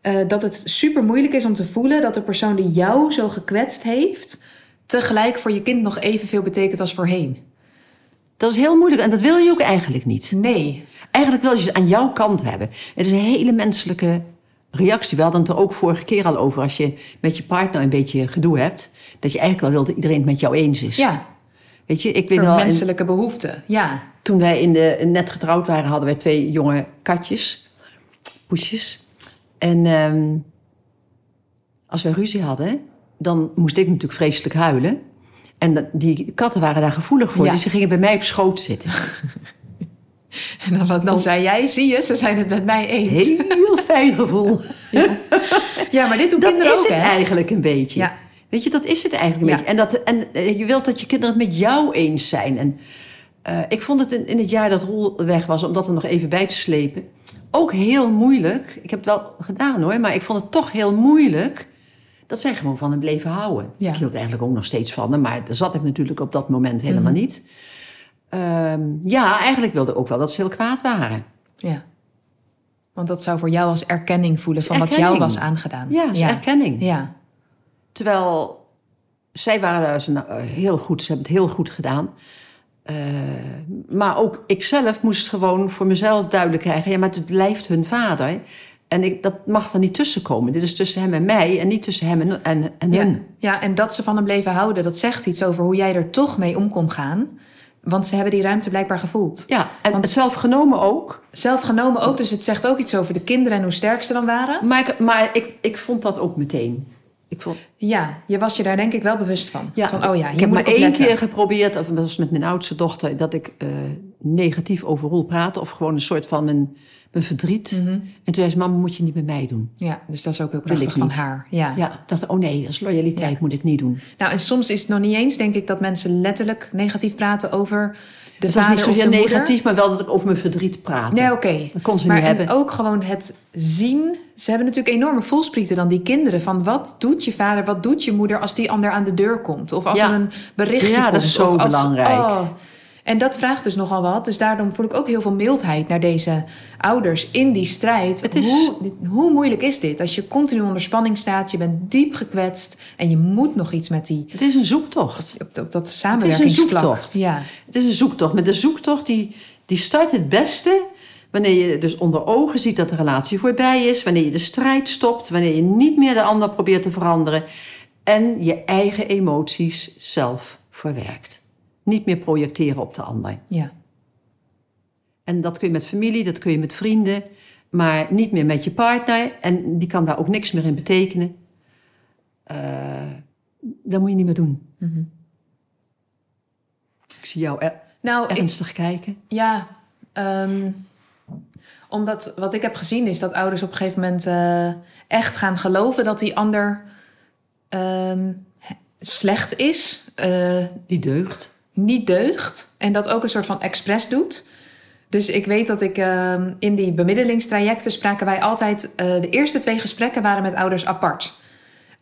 [SPEAKER 1] Eh, dat het super moeilijk is om te voelen dat de persoon die jou zo gekwetst heeft, tegelijk voor je kind nog evenveel betekent als voorheen.
[SPEAKER 2] Dat is heel moeilijk en dat wil je ook eigenlijk niet.
[SPEAKER 1] Nee.
[SPEAKER 2] Eigenlijk wil je ze aan jouw kant hebben. Het is een hele menselijke reactie. We hadden het er ook vorige keer al over. Als je met je partner een beetje gedoe hebt. Dat je eigenlijk wel wil dat iedereen het met jou eens is.
[SPEAKER 1] Ja,
[SPEAKER 2] Weet je, ik weet wel, in-
[SPEAKER 1] menselijke behoeften. Ja.
[SPEAKER 2] toen wij in de, net getrouwd waren, hadden wij twee jonge katjes. Poesjes. En ehm, als wij ruzie hadden, dan moest ik natuurlijk vreselijk huilen. En dat- die katten waren daar gevoelig voor.
[SPEAKER 1] Ja.
[SPEAKER 2] Dus ze gingen bij mij op schoot zitten.
[SPEAKER 1] En dan, dan zei jij, zie je, ze zijn het met mij eens.
[SPEAKER 2] Heel fijn gevoel.
[SPEAKER 1] Ja, maar dit doen
[SPEAKER 2] Dat
[SPEAKER 1] kinderen
[SPEAKER 2] is
[SPEAKER 1] ook,
[SPEAKER 2] het
[SPEAKER 1] hè?
[SPEAKER 2] eigenlijk een beetje.
[SPEAKER 1] Ja.
[SPEAKER 2] Weet je, dat is het eigenlijk een
[SPEAKER 1] Ja.
[SPEAKER 2] beetje. En, dat, en eh, je wilt dat je kinderen het met jou eens zijn. En eh, ik vond het in, in het jaar dat Roel weg was, om dat er nog even bij te slepen, ook heel moeilijk. Ik heb het wel gedaan hoor, maar ik vond het toch heel moeilijk dat zij gewoon van hem bleven houden.
[SPEAKER 1] Ja.
[SPEAKER 2] Ik hield eigenlijk ook nog steeds van hem, maar daar zat ik natuurlijk op dat moment helemaal
[SPEAKER 1] Mhm.
[SPEAKER 2] niet. Ehm, ja, eigenlijk wilde ik ook wel dat ze heel kwaad waren.
[SPEAKER 1] Ja. Want dat zou voor jou als erkenning voelen van wat jou was aangedaan.
[SPEAKER 2] Ja, is
[SPEAKER 1] ja.
[SPEAKER 2] erkenning.
[SPEAKER 1] Ja.
[SPEAKER 2] Terwijl zij waren daar dus, nou, heel goed, ze hebben het heel goed gedaan. Eh, maar ook ikzelf moest gewoon voor mezelf duidelijk krijgen: ja, maar het blijft hun vader. En ik, dat mag er niet tussen komen. Dit is tussen hem en mij en niet tussen hem en, en, en
[SPEAKER 1] Ja.
[SPEAKER 2] hun.
[SPEAKER 1] ja, en dat ze van hem bleven houden, dat zegt iets over hoe jij er toch mee om kon gaan. Want ze hebben die ruimte blijkbaar gevoeld.
[SPEAKER 2] Ja, en
[SPEAKER 1] Want-
[SPEAKER 2] zelf genomen ook.
[SPEAKER 1] Zelf genomen ook, dus het zegt ook iets over de kinderen en hoe sterk ze dan waren.
[SPEAKER 2] Maar, ik, maar ik, ik vond dat ook meteen. Ik vond,
[SPEAKER 1] Ja, je was je daar denk ik wel bewust van.
[SPEAKER 2] ja,
[SPEAKER 1] van oh ja,
[SPEAKER 2] ik heb maar één
[SPEAKER 1] letten.
[SPEAKER 2] keer geprobeerd, of dat was met mijn oudste dochter, dat ik eh, negatief over Roel praatte. Of gewoon een soort van mijn, mijn verdriet.
[SPEAKER 1] Mhm.
[SPEAKER 2] En toen zei ze: Mama, moet je niet bij mij doen.
[SPEAKER 1] Ja, dus dat is ook heel prachtig van
[SPEAKER 2] niet.
[SPEAKER 1] haar. Ja.
[SPEAKER 2] Ja, ik dacht, oh nee, dat is loyaliteit, moet ik niet doen.
[SPEAKER 1] Nou, en soms is het nog niet eens, denk ik, dat mensen letterlijk negatief praten over de
[SPEAKER 2] Het was
[SPEAKER 1] vader
[SPEAKER 2] niet
[SPEAKER 1] of
[SPEAKER 2] zozeer
[SPEAKER 1] moeder.
[SPEAKER 2] negatief, maar wel dat ik over mijn verdriet praatte.
[SPEAKER 1] Nee, oké.
[SPEAKER 2] Dat kon ze
[SPEAKER 1] Maar
[SPEAKER 2] niet
[SPEAKER 1] en ook gewoon het zien. Ze hebben natuurlijk enorme voelsprieten dan die kinderen. Van wat doet je vader, wat doet je moeder als die ander aan de deur komt? Of als
[SPEAKER 2] Ja.
[SPEAKER 1] er een berichtje
[SPEAKER 2] Ja, dat
[SPEAKER 1] komt.
[SPEAKER 2] is zo
[SPEAKER 1] of als,
[SPEAKER 2] belangrijk.
[SPEAKER 1] Oh. En dat vraagt dus nogal wat. Dus daarom voel ik ook heel veel mildheid naar deze ouders in die strijd.
[SPEAKER 2] Het is-
[SPEAKER 1] Hoe, hoe moeilijk is dit? Als je continu onder spanning staat, je bent diep gekwetst... en je moet nog iets met die,
[SPEAKER 2] Het is een zoektocht.
[SPEAKER 1] op, op dat samenwerkingsvlak.
[SPEAKER 2] zoektocht.
[SPEAKER 1] Ja.
[SPEAKER 2] Het is een zoektocht. Maar de zoektocht die, die start het beste wanneer je dus onder ogen ziet dat de relatie voorbij is. Wanneer je de strijd stopt. Wanneer je niet meer de ander probeert te veranderen. En je eigen emoties zelf verwerkt. Niet meer projecteren op de ander.
[SPEAKER 1] ja.
[SPEAKER 2] En dat kun je met familie, dat kun je met vrienden, maar niet meer met je partner. En die kan daar ook niks meer in betekenen. Eh, dat moet je niet meer doen.
[SPEAKER 1] Mhm.
[SPEAKER 2] Ik zie jou er-
[SPEAKER 1] Nou, ik,
[SPEAKER 2] ernstig kijken.
[SPEAKER 1] Ja, ehm, omdat wat ik heb gezien is dat ouders op een gegeven moment eh, echt gaan geloven dat die ander ehm, slecht is, eh,
[SPEAKER 2] Die deugt.
[SPEAKER 1] Niet deugt en dat ook een soort van expres doet. Dus ik weet dat ik ehm, in die bemiddelingstrajecten spraken wij altijd, eh, de eerste twee gesprekken waren met ouders apart.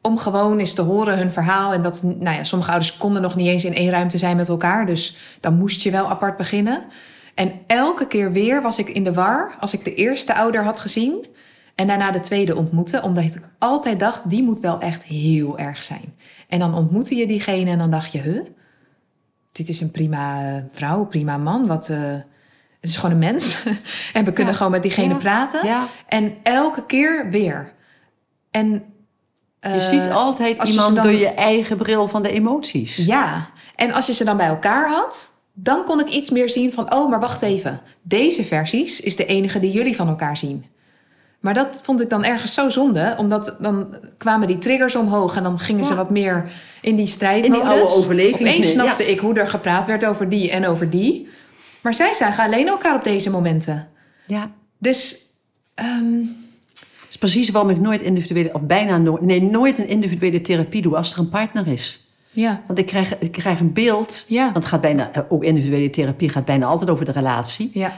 [SPEAKER 1] Om gewoon eens te horen hun verhaal. En dat, nou ja, sommige ouders konden nog niet eens in één ruimte zijn met elkaar. Dus dan moest je wel apart beginnen. En elke keer weer was ik in de war als ik de eerste ouder had gezien. En daarna de tweede ontmoette. Omdat ik altijd dacht, die moet wel echt heel erg zijn. En dan ontmoette je diegene en dan dacht je, huh? Dit is een prima eh, vrouw, prima man. Wat, eh, het is gewoon een mens. en we kunnen
[SPEAKER 2] Ja.
[SPEAKER 1] gewoon met diegene
[SPEAKER 2] Ja.
[SPEAKER 1] praten.
[SPEAKER 2] Ja,
[SPEAKER 1] En elke keer weer. En
[SPEAKER 2] je
[SPEAKER 1] eh,
[SPEAKER 2] ziet altijd
[SPEAKER 1] je
[SPEAKER 2] iemand
[SPEAKER 1] dan-
[SPEAKER 2] door je eigen bril van de emoties.
[SPEAKER 1] Ja, en als je ze dan bij elkaar had, dan kon ik iets meer zien van, oh, maar wacht even. Deze versies is de enige die jullie van elkaar zien. Maar dat vond ik dan ergens zo zonde, omdat dan kwamen die triggers omhoog en dan gingen ze wat meer in die strijd.
[SPEAKER 2] In die oude overleving.
[SPEAKER 1] Opeens snapte
[SPEAKER 2] Ja.
[SPEAKER 1] ik hoe er gepraat werd over die en over die. Maar zij zagen alleen elkaar op deze momenten.
[SPEAKER 2] Ja.
[SPEAKER 1] Dus
[SPEAKER 2] Dat is precies waarom ik nooit individuele, of bijna nooit, nee, nooit een individuele therapie doe als er een partner is.
[SPEAKER 1] ja,
[SPEAKER 2] Want ik krijg, ik krijg een beeld,
[SPEAKER 1] Ja.
[SPEAKER 2] want het gaat bijna, eh, ook individuele therapie gaat bijna altijd over de relatie.
[SPEAKER 1] ja,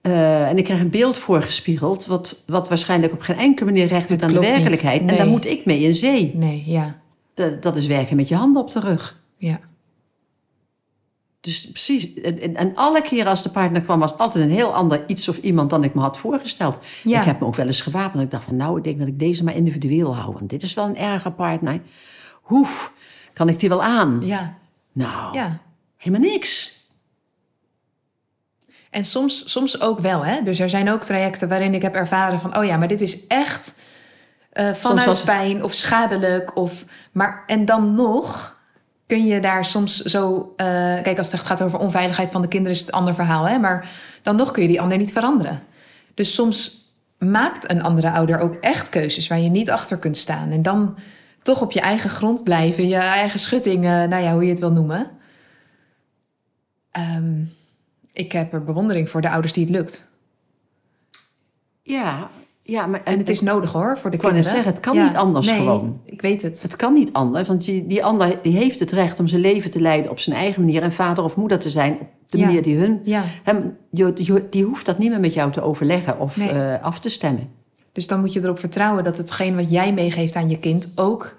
[SPEAKER 2] Eh, en ik krijg een beeld voorgespiegeld, wat, wat waarschijnlijk op geen enkele manier recht doet aan de werkelijkheid. En daar moet ik mee in zee.
[SPEAKER 1] nee, ja,
[SPEAKER 2] Dat, dat is werken met je handen op de rug.
[SPEAKER 1] ja.
[SPEAKER 2] Dus precies. En, en- alle keren als de partner kwam, was het altijd een heel ander iets of iemand dan ik me had voorgesteld.
[SPEAKER 1] Ja.
[SPEAKER 2] Ik heb me ook wel eens gewapend. Ik dacht van, nou, ik denk dat ik deze maar individueel hou. Want dit is wel een erge partner. Hoef, kan ik die wel aan?
[SPEAKER 1] ja.
[SPEAKER 2] Nou,
[SPEAKER 1] ja.
[SPEAKER 2] helemaal niks.
[SPEAKER 1] En soms, soms ook wel, hè? Dus er zijn ook trajecten waarin ik heb ervaren van... oh ja, maar dit is echt eh, vanuit
[SPEAKER 2] was-
[SPEAKER 1] pijn of schadelijk. Of, maar, en dan nog kun je daar soms zo... eh, kijk, als het echt gaat over onveiligheid van de kinderen... is het een ander verhaal, hè? Maar dan nog kun je die ander niet veranderen. Dus soms maakt een andere ouder ook echt keuzes... waar je niet achter kunt staan. En dan toch op je eigen grond blijven. Je eigen schutting, nou ja, hoe je het wil noemen. Ehm, ik heb er bewondering voor de ouders die het lukt.
[SPEAKER 2] Ja, ja maar
[SPEAKER 1] En het is nodig hoor, voor de
[SPEAKER 2] Ik
[SPEAKER 1] kinderen.
[SPEAKER 2] zeggen, het kan niet anders
[SPEAKER 1] nee,
[SPEAKER 2] gewoon.
[SPEAKER 1] Ik weet het.
[SPEAKER 2] Het kan niet anders, want die, die ander die heeft het recht om zijn leven te leiden op zijn eigen manier en vader of moeder te zijn op de
[SPEAKER 1] Ja.
[SPEAKER 2] manier die hun.
[SPEAKER 1] Ja,
[SPEAKER 2] Hem, die, hoeft dat niet meer met jou te overleggen of
[SPEAKER 1] Nee.
[SPEAKER 2] eh, af te stemmen.
[SPEAKER 1] dus dan moet je erop vertrouwen dat hetgeen wat jij meegeeft aan je kind ook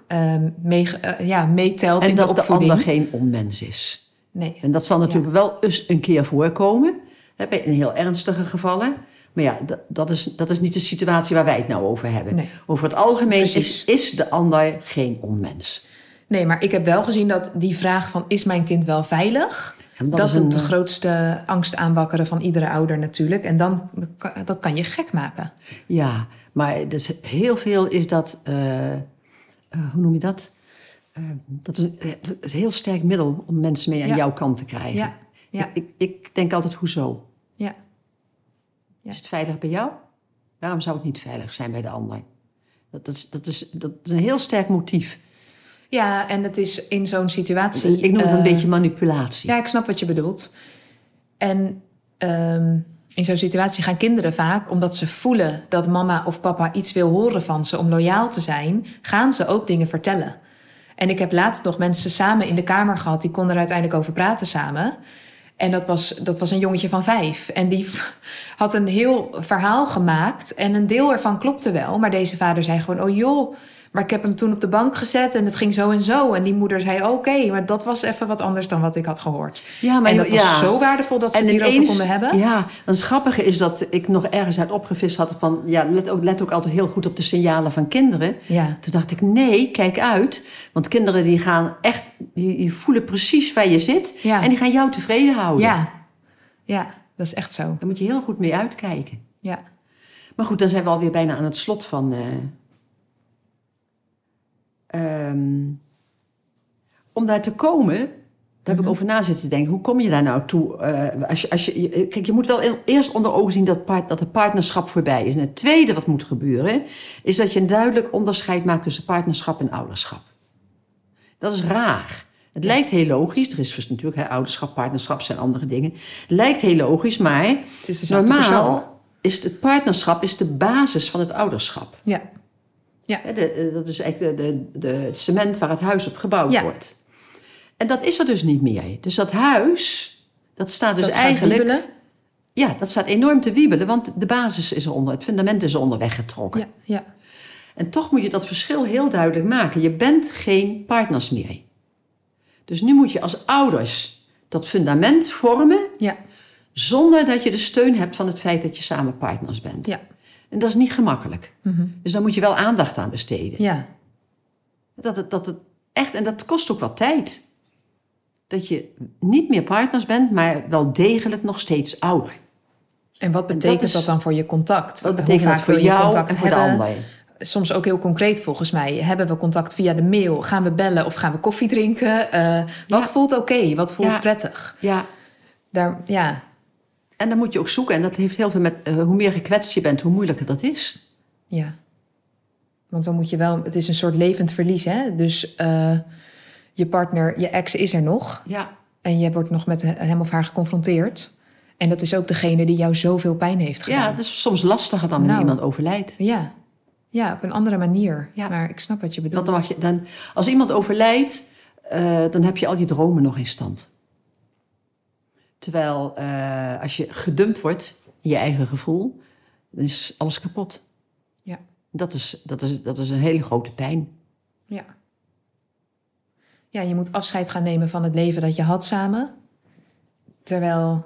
[SPEAKER 1] mee, eh, ja, meetelt
[SPEAKER 2] En
[SPEAKER 1] in de
[SPEAKER 2] dat de
[SPEAKER 1] opvoeding.
[SPEAKER 2] ander geen onmens is.
[SPEAKER 1] Nee.
[SPEAKER 2] En dat zal natuurlijk wel eens een keer voorkomen, hè, bij in heel ernstige gevallen. Maar ja, dat, dat, is, dat is niet de situatie waar wij het nou over hebben.
[SPEAKER 1] Nee.
[SPEAKER 2] Over het algemeen
[SPEAKER 1] Precies.
[SPEAKER 2] is, is de ander geen onmens.
[SPEAKER 1] nee, maar ik heb wel gezien dat die vraag van is mijn kind wel veilig? Dat,
[SPEAKER 2] is een,
[SPEAKER 1] de
[SPEAKER 2] eh,
[SPEAKER 1] grootste angst aanwakkeren van iedere ouder natuurlijk. En dan dat kan je gek maken.
[SPEAKER 2] Ja, maar dus heel veel is dat, eh, eh, hoe noem je dat? Eh, dat is, een, eh, dat is een heel sterk middel om mensen mee aan
[SPEAKER 1] Ja.
[SPEAKER 2] jouw kant te krijgen.
[SPEAKER 1] Ja, ja,
[SPEAKER 2] Ik, ik, denk altijd, hoezo?
[SPEAKER 1] ja. Ja.
[SPEAKER 2] Is het veilig bij jou? Waarom zou het niet veilig zijn bij de ander? Dat, dat, is, dat, is, dat is een heel sterk motief.
[SPEAKER 1] Ja, en het is in zo'n situatie...
[SPEAKER 2] Ik noem het een
[SPEAKER 1] eh,
[SPEAKER 2] beetje manipulatie.
[SPEAKER 1] Ja, ik snap wat je bedoelt. En ehm, in zo'n situatie gaan kinderen vaak, omdat ze voelen dat mama of papa iets wil horen van ze om loyaal te zijn, gaan ze ook dingen vertellen. En ik heb laatst nog mensen samen in de kamer gehad, die konden er uiteindelijk over praten samen. En dat was, dat was een jongetje van vijf. En die had een heel verhaal gemaakt. En een deel ervan klopte wel. Maar deze vader zei gewoon: Oh joh, maar ik heb hem toen op de bank gezet en het ging zo en zo. En die moeder zei: Oké, maar dat was even wat anders dan wat ik had gehoord.
[SPEAKER 2] Ja,
[SPEAKER 1] en dat was zo waardevol dat ze het hierover
[SPEAKER 2] ineens-
[SPEAKER 1] konden hebben.
[SPEAKER 2] Ja, het grappige is dat ik nog ergens uit opgevist had van... Ja, let ook, let ook altijd heel goed op de signalen van kinderen.
[SPEAKER 1] Ja.
[SPEAKER 2] Toen dacht ik, nee, kijk uit. Want kinderen die gaan echt... Die, die voelen precies waar je zit.
[SPEAKER 1] Ja.
[SPEAKER 2] En die gaan jou tevreden houden.
[SPEAKER 1] Ja. ja, dat is echt zo.
[SPEAKER 2] Daar moet je heel goed mee uitkijken.
[SPEAKER 1] Ja.
[SPEAKER 2] Maar goed, dan zijn we alweer bijna aan het slot van... eh, ehm, om daar te komen, daar heb
[SPEAKER 1] Mhm.
[SPEAKER 2] ik over na zitten denken. Hoe kom je daar nou toe? eh, als je, als je, kijk, je moet wel eerst onder ogen zien dat, part, dat het partnerschap voorbij is. En het tweede wat moet gebeuren, is dat je een duidelijk onderscheid maakt tussen partnerschap en ouderschap. Dat is raar. Het lijkt heel logisch. Er is dus natuurlijk hè, ouderschap, partnerschap zijn andere dingen. Het lijkt heel logisch, maar
[SPEAKER 1] Het is persoon.
[SPEAKER 2] normaal is het partnerschap is de basis van het ouderschap.
[SPEAKER 1] Ja.
[SPEAKER 2] De- de- dat is eigenlijk de, de, cement waar het huis op gebouwd
[SPEAKER 1] Ja.
[SPEAKER 2] wordt. En dat is er dus niet meer. Dus dat huis, dat staat dus
[SPEAKER 1] dat
[SPEAKER 2] eigenlijk... Ja, dat staat enorm te wiebelen, want de basis is eronder, het fundament is eronder weggetrokken.
[SPEAKER 1] Ja, ja.
[SPEAKER 2] En toch moet je dat verschil heel duidelijk maken. Je bent geen partners meer. Dus nu moet je als ouders dat fundament vormen
[SPEAKER 1] ja.
[SPEAKER 2] zonder dat je de steun hebt van het feit dat je samen partners bent.
[SPEAKER 1] Ja.
[SPEAKER 2] En dat is niet gemakkelijk.
[SPEAKER 1] Mhm.
[SPEAKER 2] Dus daar moet je wel aandacht aan besteden.
[SPEAKER 1] ja.
[SPEAKER 2] Dat het, dat het echt, en dat kost ook wat tijd. Dat je niet meer partners bent, maar wel degelijk nog steeds ouder.
[SPEAKER 1] En wat betekent dat,
[SPEAKER 2] is-
[SPEAKER 1] dan voor je contact?
[SPEAKER 2] Wat betekent dat voor jou
[SPEAKER 1] contact
[SPEAKER 2] en voor de
[SPEAKER 1] hebben?
[SPEAKER 2] ander?
[SPEAKER 1] Soms ook heel concreet volgens mij. Hebben we contact via de mail? Gaan we bellen of gaan we koffie drinken? Eh, wat
[SPEAKER 2] Ja.
[SPEAKER 1] voelt oké? Wat voelt
[SPEAKER 2] Ja.
[SPEAKER 1] prettig?
[SPEAKER 2] Ja,
[SPEAKER 1] Daar, ja,
[SPEAKER 2] en dan moet je ook zoeken. En dat heeft heel veel met eh, hoe meer gekwetst je bent, hoe moeilijker dat is.
[SPEAKER 1] ja. Want dan moet je wel... Het is een soort levend verlies, hè? Dus eh, je partner, je ex is er nog.
[SPEAKER 2] Ja,
[SPEAKER 1] En je wordt nog met hem of haar geconfronteerd. En dat is ook degene die jou zoveel pijn heeft gedaan.
[SPEAKER 2] ja dat is soms lastiger dan wanneer
[SPEAKER 1] Nou.
[SPEAKER 2] iemand overlijdt.
[SPEAKER 1] Ja, ja op een andere manier.
[SPEAKER 2] Ja.
[SPEAKER 1] Maar ik snap wat je bedoelt.
[SPEAKER 2] Want dan je, dan, als iemand overlijdt, eh, dan heb je al die dromen nog in stand. Terwijl eh, als je gedumpt wordt in je eigen gevoel, dan is alles kapot.
[SPEAKER 1] Ja.
[SPEAKER 2] Dat is, dat is, dat is een hele grote pijn.
[SPEAKER 1] Ja. Ja, je moet afscheid gaan nemen van het leven dat je had samen. Terwijl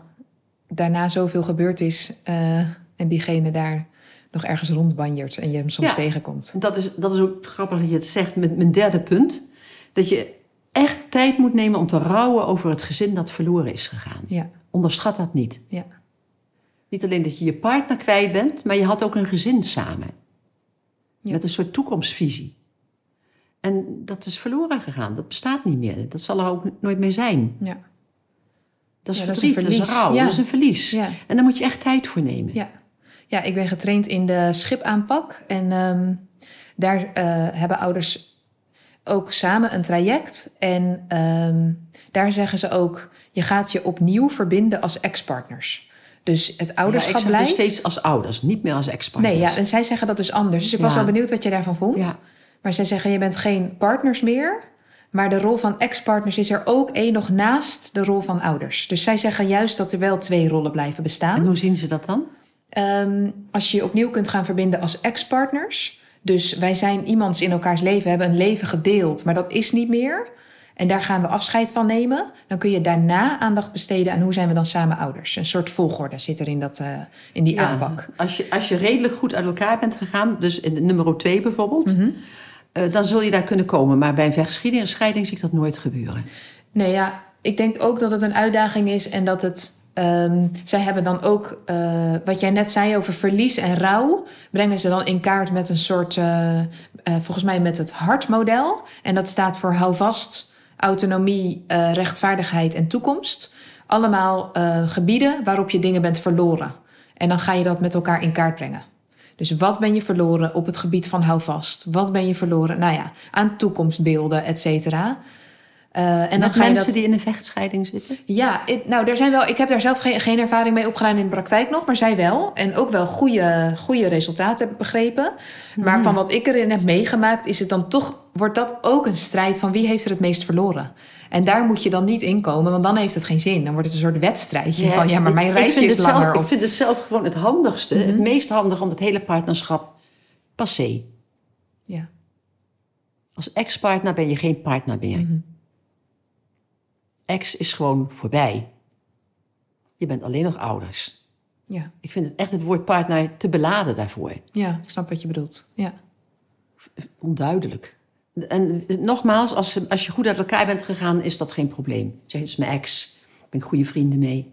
[SPEAKER 1] daarna zoveel gebeurd is eh, en diegene daar nog ergens rondbanjert en je hem soms
[SPEAKER 2] Ja.
[SPEAKER 1] tegenkomt.
[SPEAKER 2] En Dat is, dat is ook grappig dat je het zegt met mijn derde punt. Dat je echt tijd moet nemen om te rouwen over het gezin dat verloren is gegaan.
[SPEAKER 1] Ja,
[SPEAKER 2] Onderschat dat niet.
[SPEAKER 1] ja,
[SPEAKER 2] Niet alleen dat je je partner kwijt bent, maar je had ook een gezin samen.
[SPEAKER 1] Ja.
[SPEAKER 2] Met een soort toekomstvisie. En dat is verloren gegaan. Dat bestaat niet meer. Dat zal er ook nooit meer zijn.
[SPEAKER 1] Ja.
[SPEAKER 2] Dat is
[SPEAKER 1] Ja, dat is een
[SPEAKER 2] verdriet, dat is, rouw,
[SPEAKER 1] Ja.
[SPEAKER 2] dat is een verlies.
[SPEAKER 1] Ja.
[SPEAKER 2] En daar moet je echt tijd voor nemen.
[SPEAKER 1] Ja. ja, ik ben getraind in de schipaanpak. En ehm, daar eh, hebben ouders ook samen een traject. En ehm, daar zeggen ze ook... je gaat je opnieuw verbinden als ex-partners. Dus het ouderschap
[SPEAKER 2] ik zeg
[SPEAKER 1] blijft...
[SPEAKER 2] dus steeds als ouders, niet meer als ex-partners.
[SPEAKER 1] Nee, ja, en zij zeggen dat dus anders. Dus ik was wel benieuwd wat jij daarvan vond.
[SPEAKER 2] Ja.
[SPEAKER 1] Maar zij zeggen, je bent geen partners meer... maar de rol van ex-partners is er ook één nog naast de rol van ouders. Dus zij zeggen juist dat er wel twee rollen blijven bestaan.
[SPEAKER 2] En hoe zien ze dat dan?
[SPEAKER 1] Ehm, als je je opnieuw kunt gaan verbinden als ex-partners. Dus wij zijn iemands in elkaars leven, hebben een leven gedeeld, maar dat is niet meer. En daar gaan we afscheid van nemen. Dan kun je daarna aandacht besteden aan hoe zijn we dan samen ouders. Een soort volgorde zit er in, dat, eh, in die
[SPEAKER 2] Ja,
[SPEAKER 1] aanpak.
[SPEAKER 2] Als je, als je redelijk goed uit elkaar bent gegaan, dus in nummer 2 bijvoorbeeld,
[SPEAKER 1] Mhm.
[SPEAKER 2] eh, dan zul je daar kunnen komen. Maar bij een scheiding zie ik dat nooit gebeuren.
[SPEAKER 1] Nee, ja, ik denk ook dat het een uitdaging is en dat het. Ehm, zij hebben dan ook, eh, wat jij net zei over verlies en rouw, brengen ze dan in kaart met een soort, eh, eh, volgens mij met het hartmodel. En dat staat voor hou vast, autonomie, rechtvaardigheid en toekomst. Allemaal gebieden waarop je dingen bent verloren. En dan ga je dat met elkaar in kaart brengen. Dus wat ben je verloren op het gebied van hou vast? Wat ben je verloren, nou ja, aan toekomstbeelden, et cetera. Eh, en dan
[SPEAKER 2] Met
[SPEAKER 1] ga je
[SPEAKER 2] mensen
[SPEAKER 1] dat...
[SPEAKER 2] die in een vechtscheiding zitten?
[SPEAKER 1] Ja, nou, er zijn wel. Ik heb daar zelf geen, geen ervaring mee opgedaan in de praktijk nog, maar zij wel. En ook wel goede, goede resultaten heb begrepen. Maar van wat ik erin heb meegemaakt, is het dan toch. Wordt dat ook een strijd van wie heeft er het meest verloren? En daar moet je dan niet in komen, want dan heeft het geen zin. Dan wordt het een soort wedstrijdje van ja, maar mijn reisje
[SPEAKER 2] vind
[SPEAKER 1] is
[SPEAKER 2] het zelf-
[SPEAKER 1] langer.
[SPEAKER 2] Ik
[SPEAKER 1] Of,
[SPEAKER 2] vind het zelf gewoon het handigste, het meest handig om het hele partnerschap passé.
[SPEAKER 1] ja.
[SPEAKER 2] Als ex-partner ben je geen partner meer.
[SPEAKER 1] Mhm.
[SPEAKER 2] Ex is gewoon voorbij. Je bent alleen nog ouders.
[SPEAKER 1] Ja.
[SPEAKER 2] Ik vind het echt het woord partner te beladen daarvoor.
[SPEAKER 1] ja, ik snap wat je bedoelt. Ja.
[SPEAKER 2] Onduidelijk. En nogmaals, als, als je goed uit elkaar bent gegaan, is dat geen probleem. Zeg, het is mijn ex, ik ben goede vrienden mee.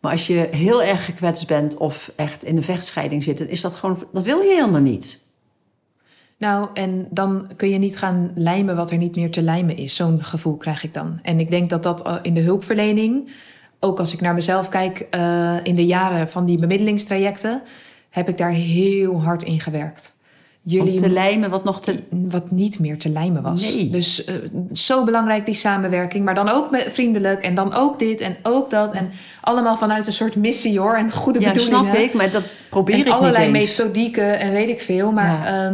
[SPEAKER 2] Maar als je heel erg gekwetst bent of echt in een vechtscheiding zit, dan is dat gewoon, dat wil je helemaal niet.
[SPEAKER 1] Nou, en dan kun je niet gaan lijmen wat er niet meer te lijmen is. Zo'n gevoel krijg ik dan. En ik denk dat dat eh, in de hulpverlening, ook als ik naar mezelf kijk, eh, in de jaren van die bemiddelingstrajecten, heb ik daar heel hard in gewerkt.
[SPEAKER 2] Om te lijmen wat nog te...
[SPEAKER 1] wat niet meer te lijmen was.
[SPEAKER 2] Nee.
[SPEAKER 1] Dus eh, zo belangrijk die samenwerking, maar dan ook met vriendelijk en dan ook dit en ook dat en allemaal vanuit een soort missie hoor en goede
[SPEAKER 2] Ja,
[SPEAKER 1] bedoelingen.
[SPEAKER 2] snap ik, maar dat probeer
[SPEAKER 1] en
[SPEAKER 2] ik
[SPEAKER 1] allerlei
[SPEAKER 2] niet eens.
[SPEAKER 1] methodieken en weet ik veel, maar
[SPEAKER 2] Ja.
[SPEAKER 1] ja,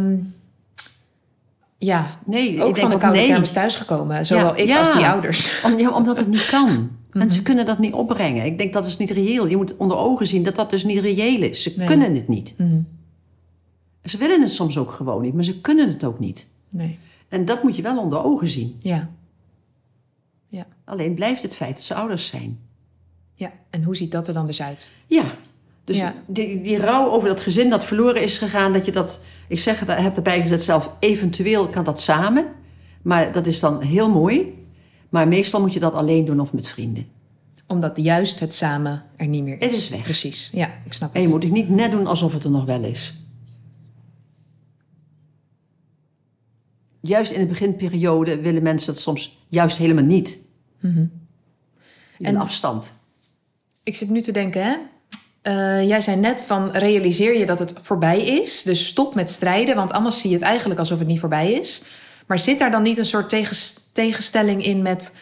[SPEAKER 1] ja
[SPEAKER 2] Nee, ik
[SPEAKER 1] ook
[SPEAKER 2] denk
[SPEAKER 1] van de koude
[SPEAKER 2] nee.
[SPEAKER 1] kermis thuisgekomen. Zowel
[SPEAKER 2] Ja,
[SPEAKER 1] ik
[SPEAKER 2] ja.
[SPEAKER 1] als die ouders.
[SPEAKER 2] Om, ja, omdat het niet kan.
[SPEAKER 1] Mhm.
[SPEAKER 2] Mensen kunnen dat niet opbrengen. Ik denk dat is niet reëel. Je moet onder ogen zien dat dat dus niet reëel is. Ze
[SPEAKER 1] Nee.
[SPEAKER 2] kunnen het niet.
[SPEAKER 1] Mhm.
[SPEAKER 2] Ze willen het soms ook gewoon niet, maar ze kunnen het ook niet.
[SPEAKER 1] Nee,
[SPEAKER 2] En dat moet je wel onder ogen zien.
[SPEAKER 1] ja. Ja,
[SPEAKER 2] Alleen blijft het feit dat ze ouders zijn.
[SPEAKER 1] ja. En hoe ziet dat er dan dus uit?
[SPEAKER 2] Ja. Dus
[SPEAKER 1] Ja.
[SPEAKER 2] Die, die rouw over dat gezin dat verloren is gegaan, dat je dat, ik zeg het, heb erbij gezet zelf, eventueel kan dat samen. Maar dat is dan heel mooi. Maar meestal moet je dat alleen doen of met vrienden.
[SPEAKER 1] Omdat juist het samen er niet meer is.
[SPEAKER 2] Het is weg.
[SPEAKER 1] Precies, ja, ik snap
[SPEAKER 2] En
[SPEAKER 1] het.
[SPEAKER 2] je moet het niet net doen alsof het er nog wel is. Juist in de beginperiode willen mensen dat soms juist helemaal niet. En
[SPEAKER 1] En-
[SPEAKER 2] afstand.
[SPEAKER 1] Ik zit nu te denken, hè? Eh, jij zei net van realiseer je dat het voorbij is. Dus stop met strijden, want anders zie je het eigenlijk alsof het niet voorbij is. Maar zit daar dan niet een soort tegens- tegenstelling in met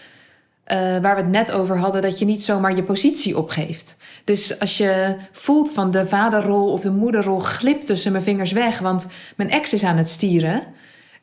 [SPEAKER 1] eh, waar we het net over hadden, dat je niet zomaar je positie opgeeft? Dus als je voelt van de vaderrol of de moederrol glipt tussen mijn vingers weg, want mijn ex is aan het stieren.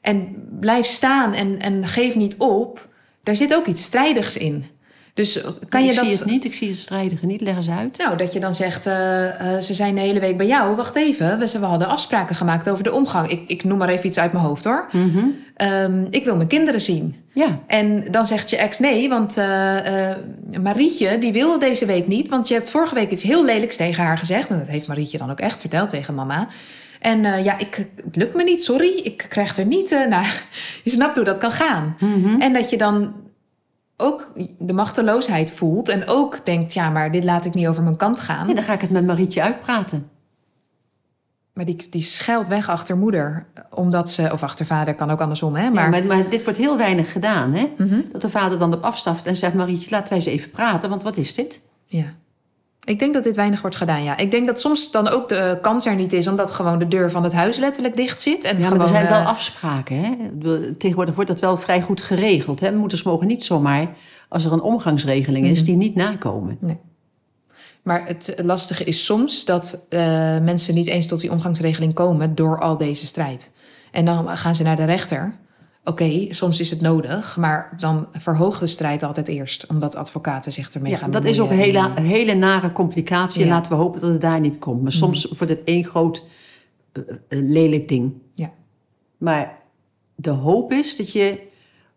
[SPEAKER 1] En blijf staan en, en geef niet op. Daar zit ook iets strijdigs in. Dus kan
[SPEAKER 2] ik
[SPEAKER 1] je dat.
[SPEAKER 2] zie het niet, ik zie het strijdige niet. Leg eens uit.
[SPEAKER 1] Nou, dat je dan zegt, eh, eh, ze zijn de hele week bij jou. Wacht even, we, we hadden afspraken gemaakt over de omgang. Ik, ik noem maar even iets uit mijn hoofd hoor.
[SPEAKER 2] Mhm.
[SPEAKER 1] Ehm, ik wil mijn kinderen zien.
[SPEAKER 2] Ja,
[SPEAKER 1] En dan zegt je ex nee, want eh, eh, Marietje die wil deze week niet. Want je hebt vorige week iets heel lelijks tegen haar gezegd. En dat heeft Marietje dan ook echt verteld tegen mama. En eh, ja, ik, het lukt me niet, sorry. Ik krijg er niet... eh, nou, je snapt hoe dat kan gaan.
[SPEAKER 2] Mhm.
[SPEAKER 1] En dat je dan ook de machteloosheid voelt. En ook denkt, ja, maar dit laat ik niet over mijn kant gaan.
[SPEAKER 2] en dan ga ik het met Marietje uitpraten.
[SPEAKER 1] Maar die, die schuilt weg achter moeder, omdat ze, of achter vader, kan ook andersom, hè?
[SPEAKER 2] Maar, ja, maar, maar dit wordt heel weinig gedaan, hè?
[SPEAKER 1] Mhm.
[SPEAKER 2] Dat de vader dan op afstaft en zegt... Marietje, laten wij eens even praten, want wat is dit?
[SPEAKER 1] ja. Ik denk dat dit weinig wordt gedaan, ja. Ik denk dat soms dan ook de kans er niet is, omdat gewoon de deur van het huis letterlijk dicht zit. En
[SPEAKER 2] Ja, maar
[SPEAKER 1] gewoon,
[SPEAKER 2] er zijn wel
[SPEAKER 1] eh,
[SPEAKER 2] afspraken, hè? Tegenwoordig wordt dat wel vrij goed geregeld, hè? Moeders mogen niet zomaar, als er een omgangsregeling is,
[SPEAKER 1] Mhm.
[SPEAKER 2] die niet nakomen.
[SPEAKER 1] Maar het lastige is soms dat eh, mensen niet eens tot die omgangsregeling komen door al deze strijd. En dan gaan ze naar de rechter. Oké, soms is het nodig, maar dan verhoogt de strijd altijd eerst, omdat advocaten zich ermee
[SPEAKER 2] Ja,
[SPEAKER 1] gaan
[SPEAKER 2] dat is ook een hele, hele nare complicatie.
[SPEAKER 1] Ja.
[SPEAKER 2] laten we hopen dat het daar niet komt. Maar soms wordt het één groot eh, eh, lelijk ding.
[SPEAKER 1] Ja.
[SPEAKER 2] Maar de hoop is dat je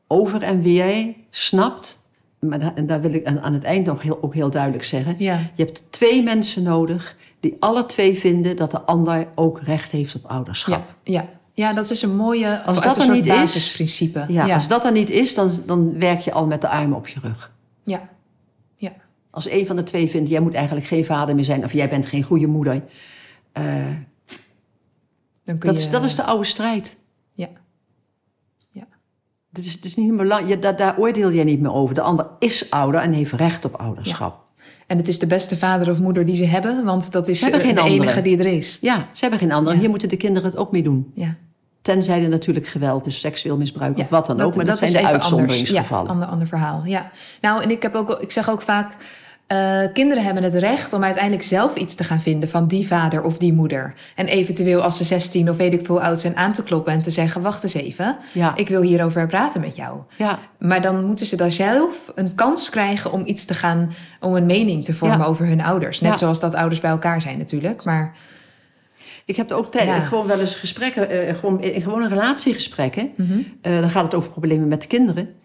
[SPEAKER 2] over en weer snapt. Maar da- en daar wil ik aan, aan het eind nog heel, ook heel duidelijk zeggen.
[SPEAKER 1] Ja,
[SPEAKER 2] Je hebt twee mensen nodig die alle twee vinden dat de ander ook recht heeft op ouderschap.
[SPEAKER 1] ja, ja. Ja, dat is een mooie,
[SPEAKER 2] Als dat
[SPEAKER 1] een
[SPEAKER 2] er niet is-
[SPEAKER 1] basisprincipe.
[SPEAKER 2] Ja,
[SPEAKER 1] ja.
[SPEAKER 2] Als dat er niet is, dan, dan werk je al met de armen op je rug.
[SPEAKER 1] ja.
[SPEAKER 2] Als een van de twee vindt, jij moet eigenlijk geen vader meer zijn... of jij bent geen goede moeder. eh,
[SPEAKER 1] Dan kun
[SPEAKER 2] dat,
[SPEAKER 1] je,
[SPEAKER 2] is, dat is de oude strijd.
[SPEAKER 1] Ja. Ja.
[SPEAKER 2] Het is, het is niet belangrijk, daar, daar oordeel jij niet meer over. De ander is ouder en heeft recht op ouderschap.
[SPEAKER 1] En het is de beste vader of moeder die ze hebben, want dat is eh, de
[SPEAKER 2] andere.
[SPEAKER 1] enige die er is.
[SPEAKER 2] Ja, ze hebben geen andere.
[SPEAKER 1] Ja.
[SPEAKER 2] Hier moeten de kinderen het ook mee doen.
[SPEAKER 1] Ja.
[SPEAKER 2] Tenzij er natuurlijk geweld is, seksueel misbruik
[SPEAKER 1] Ja,
[SPEAKER 2] of wat dan ook. Maar dat, zijn de uitzonderingsgevallen.
[SPEAKER 1] Ja, ander, ander verhaal. Ja. Nou, en ik, heb ook, ik zeg ook vaak... eh, kinderen hebben het recht om uiteindelijk zelf iets te gaan vinden van die vader of die moeder. En eventueel als ze 16 of weet ik veel oud zijn aan te kloppen en te zeggen: Wacht eens even,
[SPEAKER 2] Ja.
[SPEAKER 1] ik wil hierover praten met jou.
[SPEAKER 2] Ja,
[SPEAKER 1] Maar dan moeten ze daar zelf een kans krijgen om iets te gaan, om een mening te vormen
[SPEAKER 2] Ja.
[SPEAKER 1] over hun ouders. Net zoals dat ouders bij elkaar zijn natuurlijk. Maar
[SPEAKER 2] ik heb ook tijd,
[SPEAKER 1] Ja.
[SPEAKER 2] gewoon wel eens gesprekken, eh, gewoon, in gewone relatiegesprekken.
[SPEAKER 1] mhm.
[SPEAKER 2] Eh, dan gaat het over problemen met de kinderen.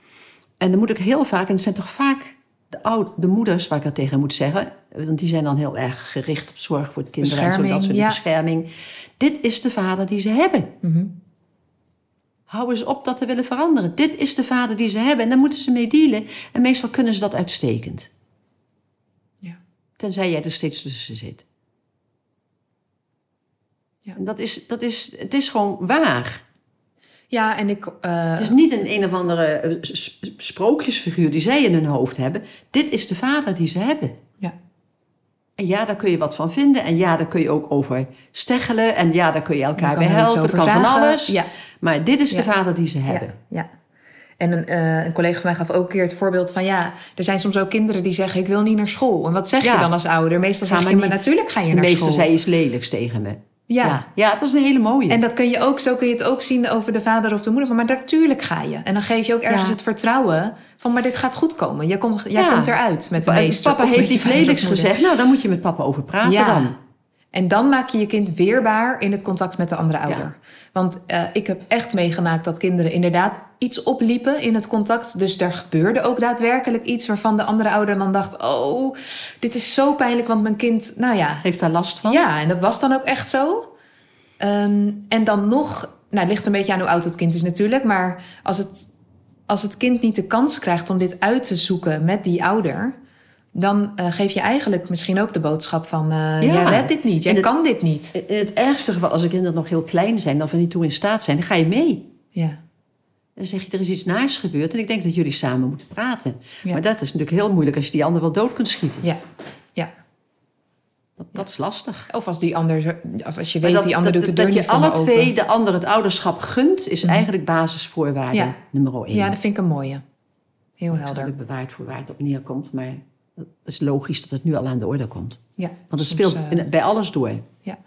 [SPEAKER 2] En dan moet ik heel vaak, en het zijn toch vaak de, oud, de moeders waar ik dat tegen moet zeggen. eh, Want die zijn dan heel erg gericht op zorg voor de kinderen en zo, dat soort
[SPEAKER 1] ja.
[SPEAKER 2] bescherming. Dit is de vader die ze hebben.
[SPEAKER 1] Mhm.
[SPEAKER 2] Hou eens op dat te willen veranderen. Dit is de vader die ze hebben en daar moeten ze mee dealen. En meestal kunnen ze dat uitstekend.
[SPEAKER 1] Ja.
[SPEAKER 2] Tenzij jij er steeds tussen zit.
[SPEAKER 1] Ja.
[SPEAKER 2] En dat is, dat is, het is gewoon waar.
[SPEAKER 1] ja, en ik. eh,
[SPEAKER 2] Het is niet een een of andere eh, sprookjesfiguur die zij in hun hoofd hebben. Dit is de vader die ze hebben.
[SPEAKER 1] Ja.
[SPEAKER 2] En ja, daar kun je wat van vinden. En ja, daar kun je ook over steggelen. En ja, daar kun je elkaar bij helpen. Het kan van alles.
[SPEAKER 1] Ja.
[SPEAKER 2] Maar dit is de vader die ze hebben.
[SPEAKER 1] Ja, ja. En een, eh, een collega van mij gaf ook een keer het voorbeeld van... ja, er zijn soms ook kinderen die zeggen... ik wil niet naar school. En wat zeg je dan als ouder? Meestal zeg
[SPEAKER 2] maar
[SPEAKER 1] je, maar natuurlijk ga je naar school.
[SPEAKER 2] zei iets lelijks tegen me.
[SPEAKER 1] Ja.
[SPEAKER 2] ja. Ja, dat is een hele mooie.
[SPEAKER 1] En dat kun je ook, zo kun je het ook zien over de vader of de moeder. Maar natuurlijk ga je. En dan geef je ook ergens
[SPEAKER 2] Ja.
[SPEAKER 1] het vertrouwen van... maar dit gaat goed komen. Jij komt, jij
[SPEAKER 2] Ja.
[SPEAKER 1] komt eruit met de meester.
[SPEAKER 2] papa heeft iets lelijks gezegd. Nou, dan moet je met papa over praten dan.
[SPEAKER 1] En dan maak je je kind weerbaar in het contact met de andere ouder. Want eh, ik heb echt meegemaakt dat kinderen inderdaad iets opliepen in het contact. Dus er gebeurde ook daadwerkelijk iets waarvan de andere ouder dan dacht: Oh, dit is zo pijnlijk, want mijn kind, nou ja.
[SPEAKER 2] Heeft daar last van?
[SPEAKER 1] Ja, en dat was dan ook echt zo. Ehm, en dan nog, nou, het ligt een beetje aan hoe oud het kind is natuurlijk. Maar als het, als het kind niet de kans krijgt om dit uit te zoeken met die ouder. Dan eh, geef je eigenlijk misschien ook de boodschap van... eh
[SPEAKER 2] Ja.
[SPEAKER 1] dit niet, jij
[SPEAKER 2] het-
[SPEAKER 1] kan dit niet.
[SPEAKER 2] In het ergste geval, als de kinderen nog heel klein zijn... of er niet toe in staat zijn, dan ga je mee.
[SPEAKER 1] Ja,
[SPEAKER 2] Dan zeg je, er is iets naars gebeurd... en ik denk dat jullie samen moeten praten.
[SPEAKER 1] Ja.
[SPEAKER 2] Maar dat is natuurlijk heel moeilijk... als je die ander wel dood kunt schieten.
[SPEAKER 1] ja, ja.
[SPEAKER 2] Dat, dat is lastig.
[SPEAKER 1] Of als die ander, of als je weet
[SPEAKER 2] dat,
[SPEAKER 1] die ander
[SPEAKER 2] dat,
[SPEAKER 1] doet de
[SPEAKER 2] dat
[SPEAKER 1] deur
[SPEAKER 2] je
[SPEAKER 1] niet voor
[SPEAKER 2] alle
[SPEAKER 1] open.
[SPEAKER 2] twee de ander het ouderschap gunt... is
[SPEAKER 1] Mhm.
[SPEAKER 2] eigenlijk basisvoorwaarde nummer één.
[SPEAKER 1] Ja, dat vind ik een mooie. Heel
[SPEAKER 2] Ik
[SPEAKER 1] helder.
[SPEAKER 2] ook bewaard voor waar het op neerkomt... maar het is logisch dat het nu al aan de orde komt.
[SPEAKER 1] Ja,
[SPEAKER 2] Want het speelt
[SPEAKER 1] eh,
[SPEAKER 2] bij alles door.
[SPEAKER 1] ja.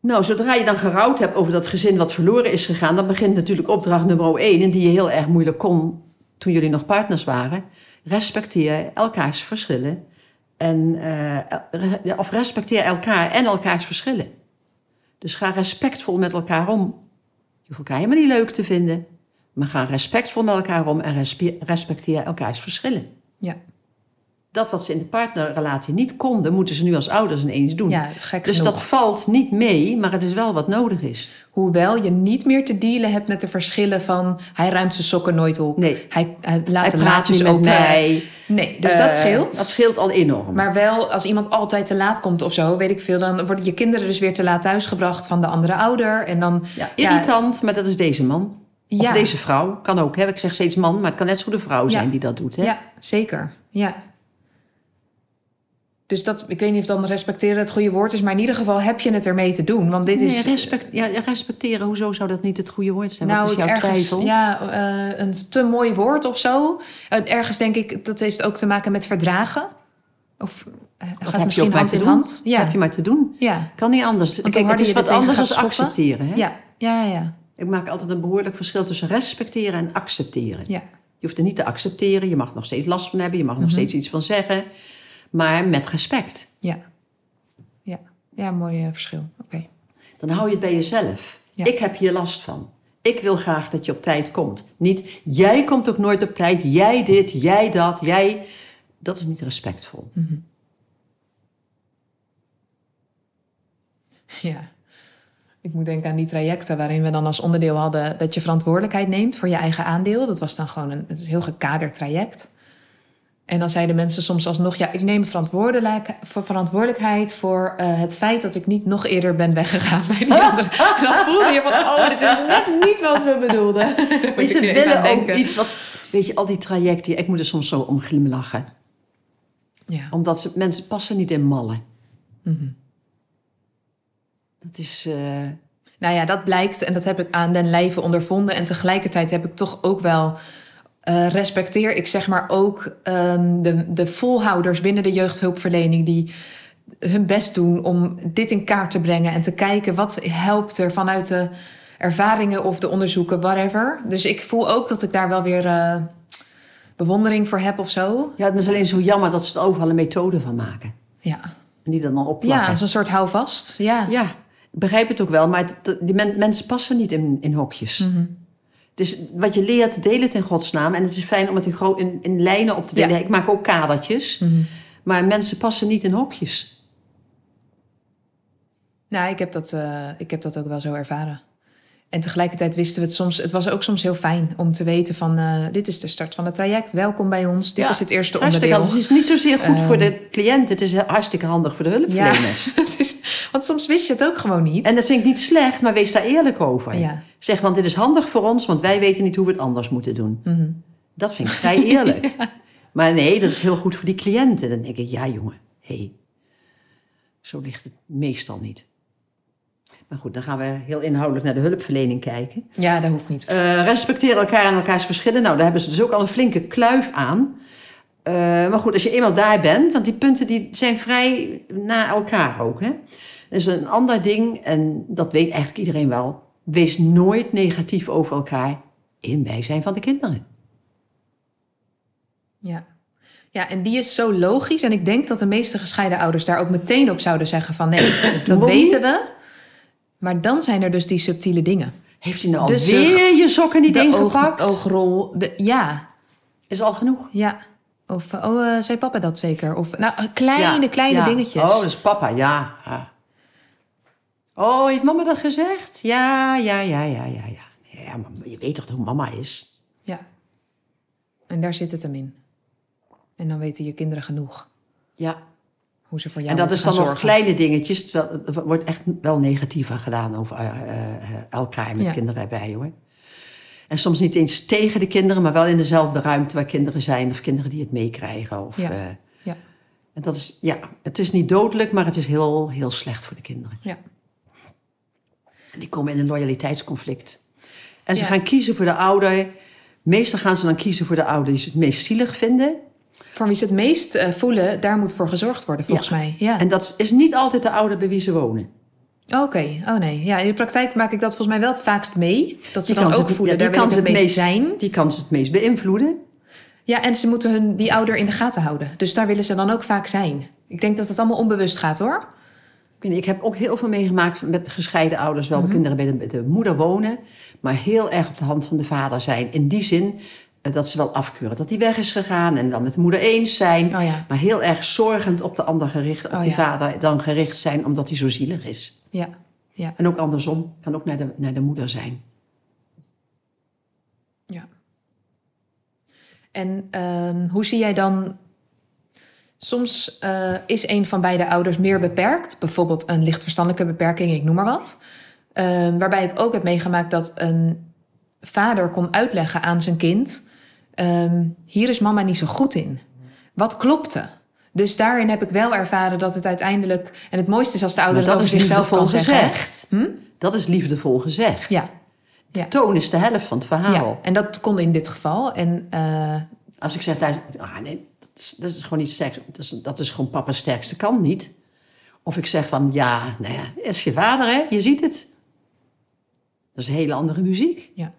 [SPEAKER 2] Nou, zodra je dan gerouwd hebt over dat gezin wat verloren is gegaan, dan begint natuurlijk opdracht nummer één, en die je heel erg moeilijk kon toen jullie nog partners waren. Respecteer elkaars verschillen. En, eh, of respecteer elkaar en elkaars verschillen. Dus ga respectvol met elkaar om. Je hoeft elkaar helemaal niet leuk te vinden, maar ga respectvol met elkaar om en respe- respecteer elkaars verschillen.
[SPEAKER 1] Ja.
[SPEAKER 2] dat wat ze in de partnerrelatie niet konden, moeten ze nu als ouders ineens doen.
[SPEAKER 1] Ja, gek
[SPEAKER 2] dus
[SPEAKER 1] genoeg.
[SPEAKER 2] dat valt niet mee, maar het is wel wat nodig is.
[SPEAKER 1] Hoewel je niet meer te dealen hebt met de verschillen van... hij ruimt zijn sokken nooit op.
[SPEAKER 2] Nee.
[SPEAKER 1] Hij, hij laat de laadjes open.
[SPEAKER 2] mij.
[SPEAKER 1] Nee, dus
[SPEAKER 2] Eh,
[SPEAKER 1] dat scheelt.
[SPEAKER 2] Dat scheelt al enorm.
[SPEAKER 1] Maar wel, als iemand altijd te laat komt of zo, weet ik veel... dan worden je kinderen dus weer te laat thuisgebracht van de andere ouder. En dan...
[SPEAKER 2] ja, irritant, maar dat is deze man. Of
[SPEAKER 1] Ja.
[SPEAKER 2] deze vrouw. Kan ook, hè. Ik zeg steeds man, maar het kan net zo goed een vrouw zijn
[SPEAKER 1] Ja.
[SPEAKER 2] die dat doet. Hè?
[SPEAKER 1] Ja, zeker. Ja. Dus dat, ik weet niet of dan respecteren het goede woord is... maar in ieder geval heb je het ermee te doen. Want dit
[SPEAKER 2] Nee,
[SPEAKER 1] is...
[SPEAKER 2] respect, ja, respecteren, hoezo zou dat niet het goede woord zijn? Wat is jouw
[SPEAKER 1] Nou, ergens,
[SPEAKER 2] twijfel?
[SPEAKER 1] Ja, eh, een te mooi woord of zo. Ergens denk ik, dat heeft ook te maken met verdragen. Of eh,
[SPEAKER 2] Wat
[SPEAKER 1] gaat
[SPEAKER 2] heb je
[SPEAKER 1] misschien
[SPEAKER 2] maar
[SPEAKER 1] hand in hand. Ja.
[SPEAKER 2] heb je maar te doen.
[SPEAKER 1] ja.
[SPEAKER 2] Kan niet anders. Kijk, het is
[SPEAKER 1] je
[SPEAKER 2] wat anders dan accepteren. Hè?
[SPEAKER 1] Ja. Ja, ja,
[SPEAKER 2] Ik maak altijd een behoorlijk verschil tussen respecteren en accepteren.
[SPEAKER 1] ja.
[SPEAKER 2] Je hoeft het niet te accepteren. Je mag er nog steeds last van hebben. Je mag er
[SPEAKER 1] Mhm.
[SPEAKER 2] nog steeds iets van zeggen. Maar met respect.
[SPEAKER 1] Ja. Ja, ja mooi eh, verschil. Oké.
[SPEAKER 2] Dan hou je het bij jezelf.
[SPEAKER 1] Ja.
[SPEAKER 2] Ik heb hier last van. Ik wil graag dat je op tijd komt. Niet, jij komt ook nooit op tijd. Jij dit, jij dat, jij... Dat is niet respectvol.
[SPEAKER 1] Ja. Ik moet denken aan die trajecten waarin we dan als onderdeel hadden dat je verantwoordelijkheid neemt voor je eigen aandeel. Dat was dan gewoon een, het is een heel gekaderd traject. En dan zeiden mensen soms alsnog, ja, ik neem verantwoordelijk, voor verantwoordelijkheid voor eh, het feit dat ik niet nog eerder ben weggegaan bij die andere. En dan voelde je van, oh, dit is net niet wat we bedoelden. Nu even
[SPEAKER 2] willen ook iets wat... Weet je, al die trajecten, ik moet er soms zo om glimlachen.
[SPEAKER 1] Ja.
[SPEAKER 2] Omdat ze, mensen passen niet in mallen.
[SPEAKER 1] Mhm.
[SPEAKER 2] Dat is... eh,
[SPEAKER 1] Nou ja, dat blijkt en dat heb ik aan den lijve ondervonden. En tegelijkertijd heb ik toch ook wel eh, respecteer ik zeg maar ook ehm, de, de volhouders binnen de jeugdhulpverlening die hun best doen om dit in kaart te brengen en te kijken wat helpt er vanuit de ervaringen of de onderzoeken, whatever. Dus ik voel ook dat ik daar wel weer eh, bewondering voor heb of zo.
[SPEAKER 2] ja, het is alleen zo jammer dat ze er overal een methode van maken.
[SPEAKER 1] Ja,
[SPEAKER 2] En die dan opplakken.
[SPEAKER 1] ja zo'n soort houvast. Ja.
[SPEAKER 2] Ja, begrijp het ook wel, maar het- die men- mensen passen niet in, in hokjes.
[SPEAKER 1] Mhm.
[SPEAKER 2] Dus wat je leert, deel het in godsnaam. En het is fijn om het in, in, in lijnen op te delen.
[SPEAKER 1] Ja.
[SPEAKER 2] Ik maak ook kadertjes.
[SPEAKER 1] Mhm.
[SPEAKER 2] Maar mensen passen niet in hokjes.
[SPEAKER 1] Nou, ik heb, dat, eh, ik heb dat ook wel zo ervaren. En tegelijkertijd wisten we het soms. Het was ook soms heel fijn om te weten van eh, dit is de start van het traject. Welkom bij ons. Dit
[SPEAKER 2] Ja,
[SPEAKER 1] is het eerste
[SPEAKER 2] Hartstikke
[SPEAKER 1] onderdeel.
[SPEAKER 2] handig. Het is niet zozeer goed voor
[SPEAKER 1] Ehm.
[SPEAKER 2] de cliënt. Het is hartstikke handig voor de hulpverleners.
[SPEAKER 1] Is, want soms wist je het ook gewoon niet.
[SPEAKER 2] En dat vind ik niet slecht, maar wees daar eerlijk over.
[SPEAKER 1] Ja.
[SPEAKER 2] Zeg dan, dit is handig voor ons, want wij weten niet hoe we het anders moeten doen.
[SPEAKER 1] Mhm.
[SPEAKER 2] Dat vind ik vrij eerlijk. Maar nee, dat is heel goed voor die cliënten. Dan denk ik, ja jongen, hé, hey, zo ligt het meestal niet. Maar goed, dan gaan we heel inhoudelijk naar de hulpverlening kijken.
[SPEAKER 1] Ja, dat hoeft niet.
[SPEAKER 2] Eh respecteren elkaar en elkaars verschillen. Nou, daar hebben ze dus ook al een flinke kluif aan. Eh, maar goed, als je eenmaal daar bent, want die punten die zijn vrij na elkaar ook. Hè? Dat is een ander ding, en dat weet eigenlijk iedereen wel. Wees nooit negatief over elkaar in bijzijn van de kinderen.
[SPEAKER 1] Ja. ja, en die is zo logisch. En ik denk dat de meeste gescheiden ouders daar ook meteen op zouden zeggen van nee, dat weten we. Maar dan zijn er dus die subtiele dingen.
[SPEAKER 2] Heeft hij nou
[SPEAKER 1] De
[SPEAKER 2] alweer
[SPEAKER 1] zucht,
[SPEAKER 2] je sokken niet
[SPEAKER 1] de oog,
[SPEAKER 2] ingepakt?
[SPEAKER 1] oogrol. De, ja,
[SPEAKER 2] Is al genoeg.
[SPEAKER 1] ja. Of, oh, eh, zei papa dat zeker? Of, nou, eh, kleine,
[SPEAKER 2] Ja,
[SPEAKER 1] kleine
[SPEAKER 2] ja.
[SPEAKER 1] dingetjes.
[SPEAKER 2] Oh, is papa, ja. ja. Oh, heeft mama dat gezegd? Ja, ja, ja, ja, ja, ja. Ja, maar je weet toch hoe mama is?
[SPEAKER 1] Ja. En daar zit het hem in. En dan weten je kinderen genoeg
[SPEAKER 2] Ja.
[SPEAKER 1] Hoe ze voor jou
[SPEAKER 2] En dat is dan nog kleine dingetjes. Terwijl er wordt echt wel negatiever gedaan over eh, eh, elkaar met
[SPEAKER 1] Ja.
[SPEAKER 2] kinderen erbij, hoor. En soms niet eens tegen de kinderen, maar wel in dezelfde ruimte waar kinderen zijn. Of kinderen die het meekrijgen. Of,
[SPEAKER 1] Ja.
[SPEAKER 2] eh,
[SPEAKER 1] Ja.
[SPEAKER 2] en dat is, ja, het is niet dodelijk, maar het is heel, heel slecht voor de kinderen.
[SPEAKER 1] Ja.
[SPEAKER 2] Die komen in een loyaliteitsconflict. En ze
[SPEAKER 1] Ja.
[SPEAKER 2] gaan kiezen voor de ouder. Meestal gaan ze dan kiezen voor de ouder die ze het meest zielig vinden.
[SPEAKER 1] Voor wie ze het meest eh, voelen, daar moet voor gezorgd worden, volgens
[SPEAKER 2] Ja.
[SPEAKER 1] mij. Ja.
[SPEAKER 2] En dat is niet altijd de ouder bij wie ze wonen.
[SPEAKER 1] Oké, oh nee. Ja, in de praktijk maak ik dat volgens mij wel het vaakst mee. Dat ze
[SPEAKER 2] Die
[SPEAKER 1] dan ook
[SPEAKER 2] ze-
[SPEAKER 1] voelen,
[SPEAKER 2] ja, die
[SPEAKER 1] daar wil ik
[SPEAKER 2] kan
[SPEAKER 1] het meest zijn.
[SPEAKER 2] Die kan ze het meest beïnvloeden.
[SPEAKER 1] Ja, en ze moeten hun, die ouder in de gaten houden. Dus daar willen ze dan ook vaak zijn. Ik denk dat het allemaal onbewust gaat, hoor.
[SPEAKER 2] Ik, weet niet, ik heb ook heel veel meegemaakt met gescheiden ouders. Wel
[SPEAKER 1] Mhm.
[SPEAKER 2] de kinderen bij de, moeder wonen. Maar heel erg op de hand van de vader zijn. In die zin dat ze wel afkeuren dat hij weg is gegaan en dan met de moeder eens zijn.
[SPEAKER 1] Oh ja.
[SPEAKER 2] Maar heel erg zorgend op de ander gericht, op
[SPEAKER 1] Oh
[SPEAKER 2] die
[SPEAKER 1] ja.
[SPEAKER 2] vader dan gericht zijn omdat hij zo zielig is.
[SPEAKER 1] Ja. Ja.
[SPEAKER 2] En ook andersom, kan ook naar de, naar de moeder zijn.
[SPEAKER 1] Ja. En ehm, hoe zie jij dan... Soms eh, is een van beide ouders meer beperkt. Bijvoorbeeld een lichtverstandelijke beperking, ik noem maar wat. Ehm, waarbij ik ook heb meegemaakt dat een vader kon uitleggen aan zijn kind... ehm, hier is mama niet zo goed in. Wat klopte? Dus daarin heb ik wel ervaren dat het uiteindelijk... En het mooiste is als de ouder
[SPEAKER 2] Maar
[SPEAKER 1] het
[SPEAKER 2] dat
[SPEAKER 1] over zichzelf kan zeggen.
[SPEAKER 2] gezegd.
[SPEAKER 1] Hm?
[SPEAKER 2] Dat is liefdevol gezegd.
[SPEAKER 1] Ja. Ja.
[SPEAKER 2] De toon is de helft van het verhaal.
[SPEAKER 1] ja, en dat kon in dit geval. En eh,
[SPEAKER 2] Als ik zeg thuis, ah nee, dat is, dat is gewoon niet sterk. Dat is, dat is gewoon papa's sterkste kant niet. Of ik zeg van, ja, nou ja, dat is je vader hè, je ziet het. Dat is een hele andere muziek.
[SPEAKER 1] Ja.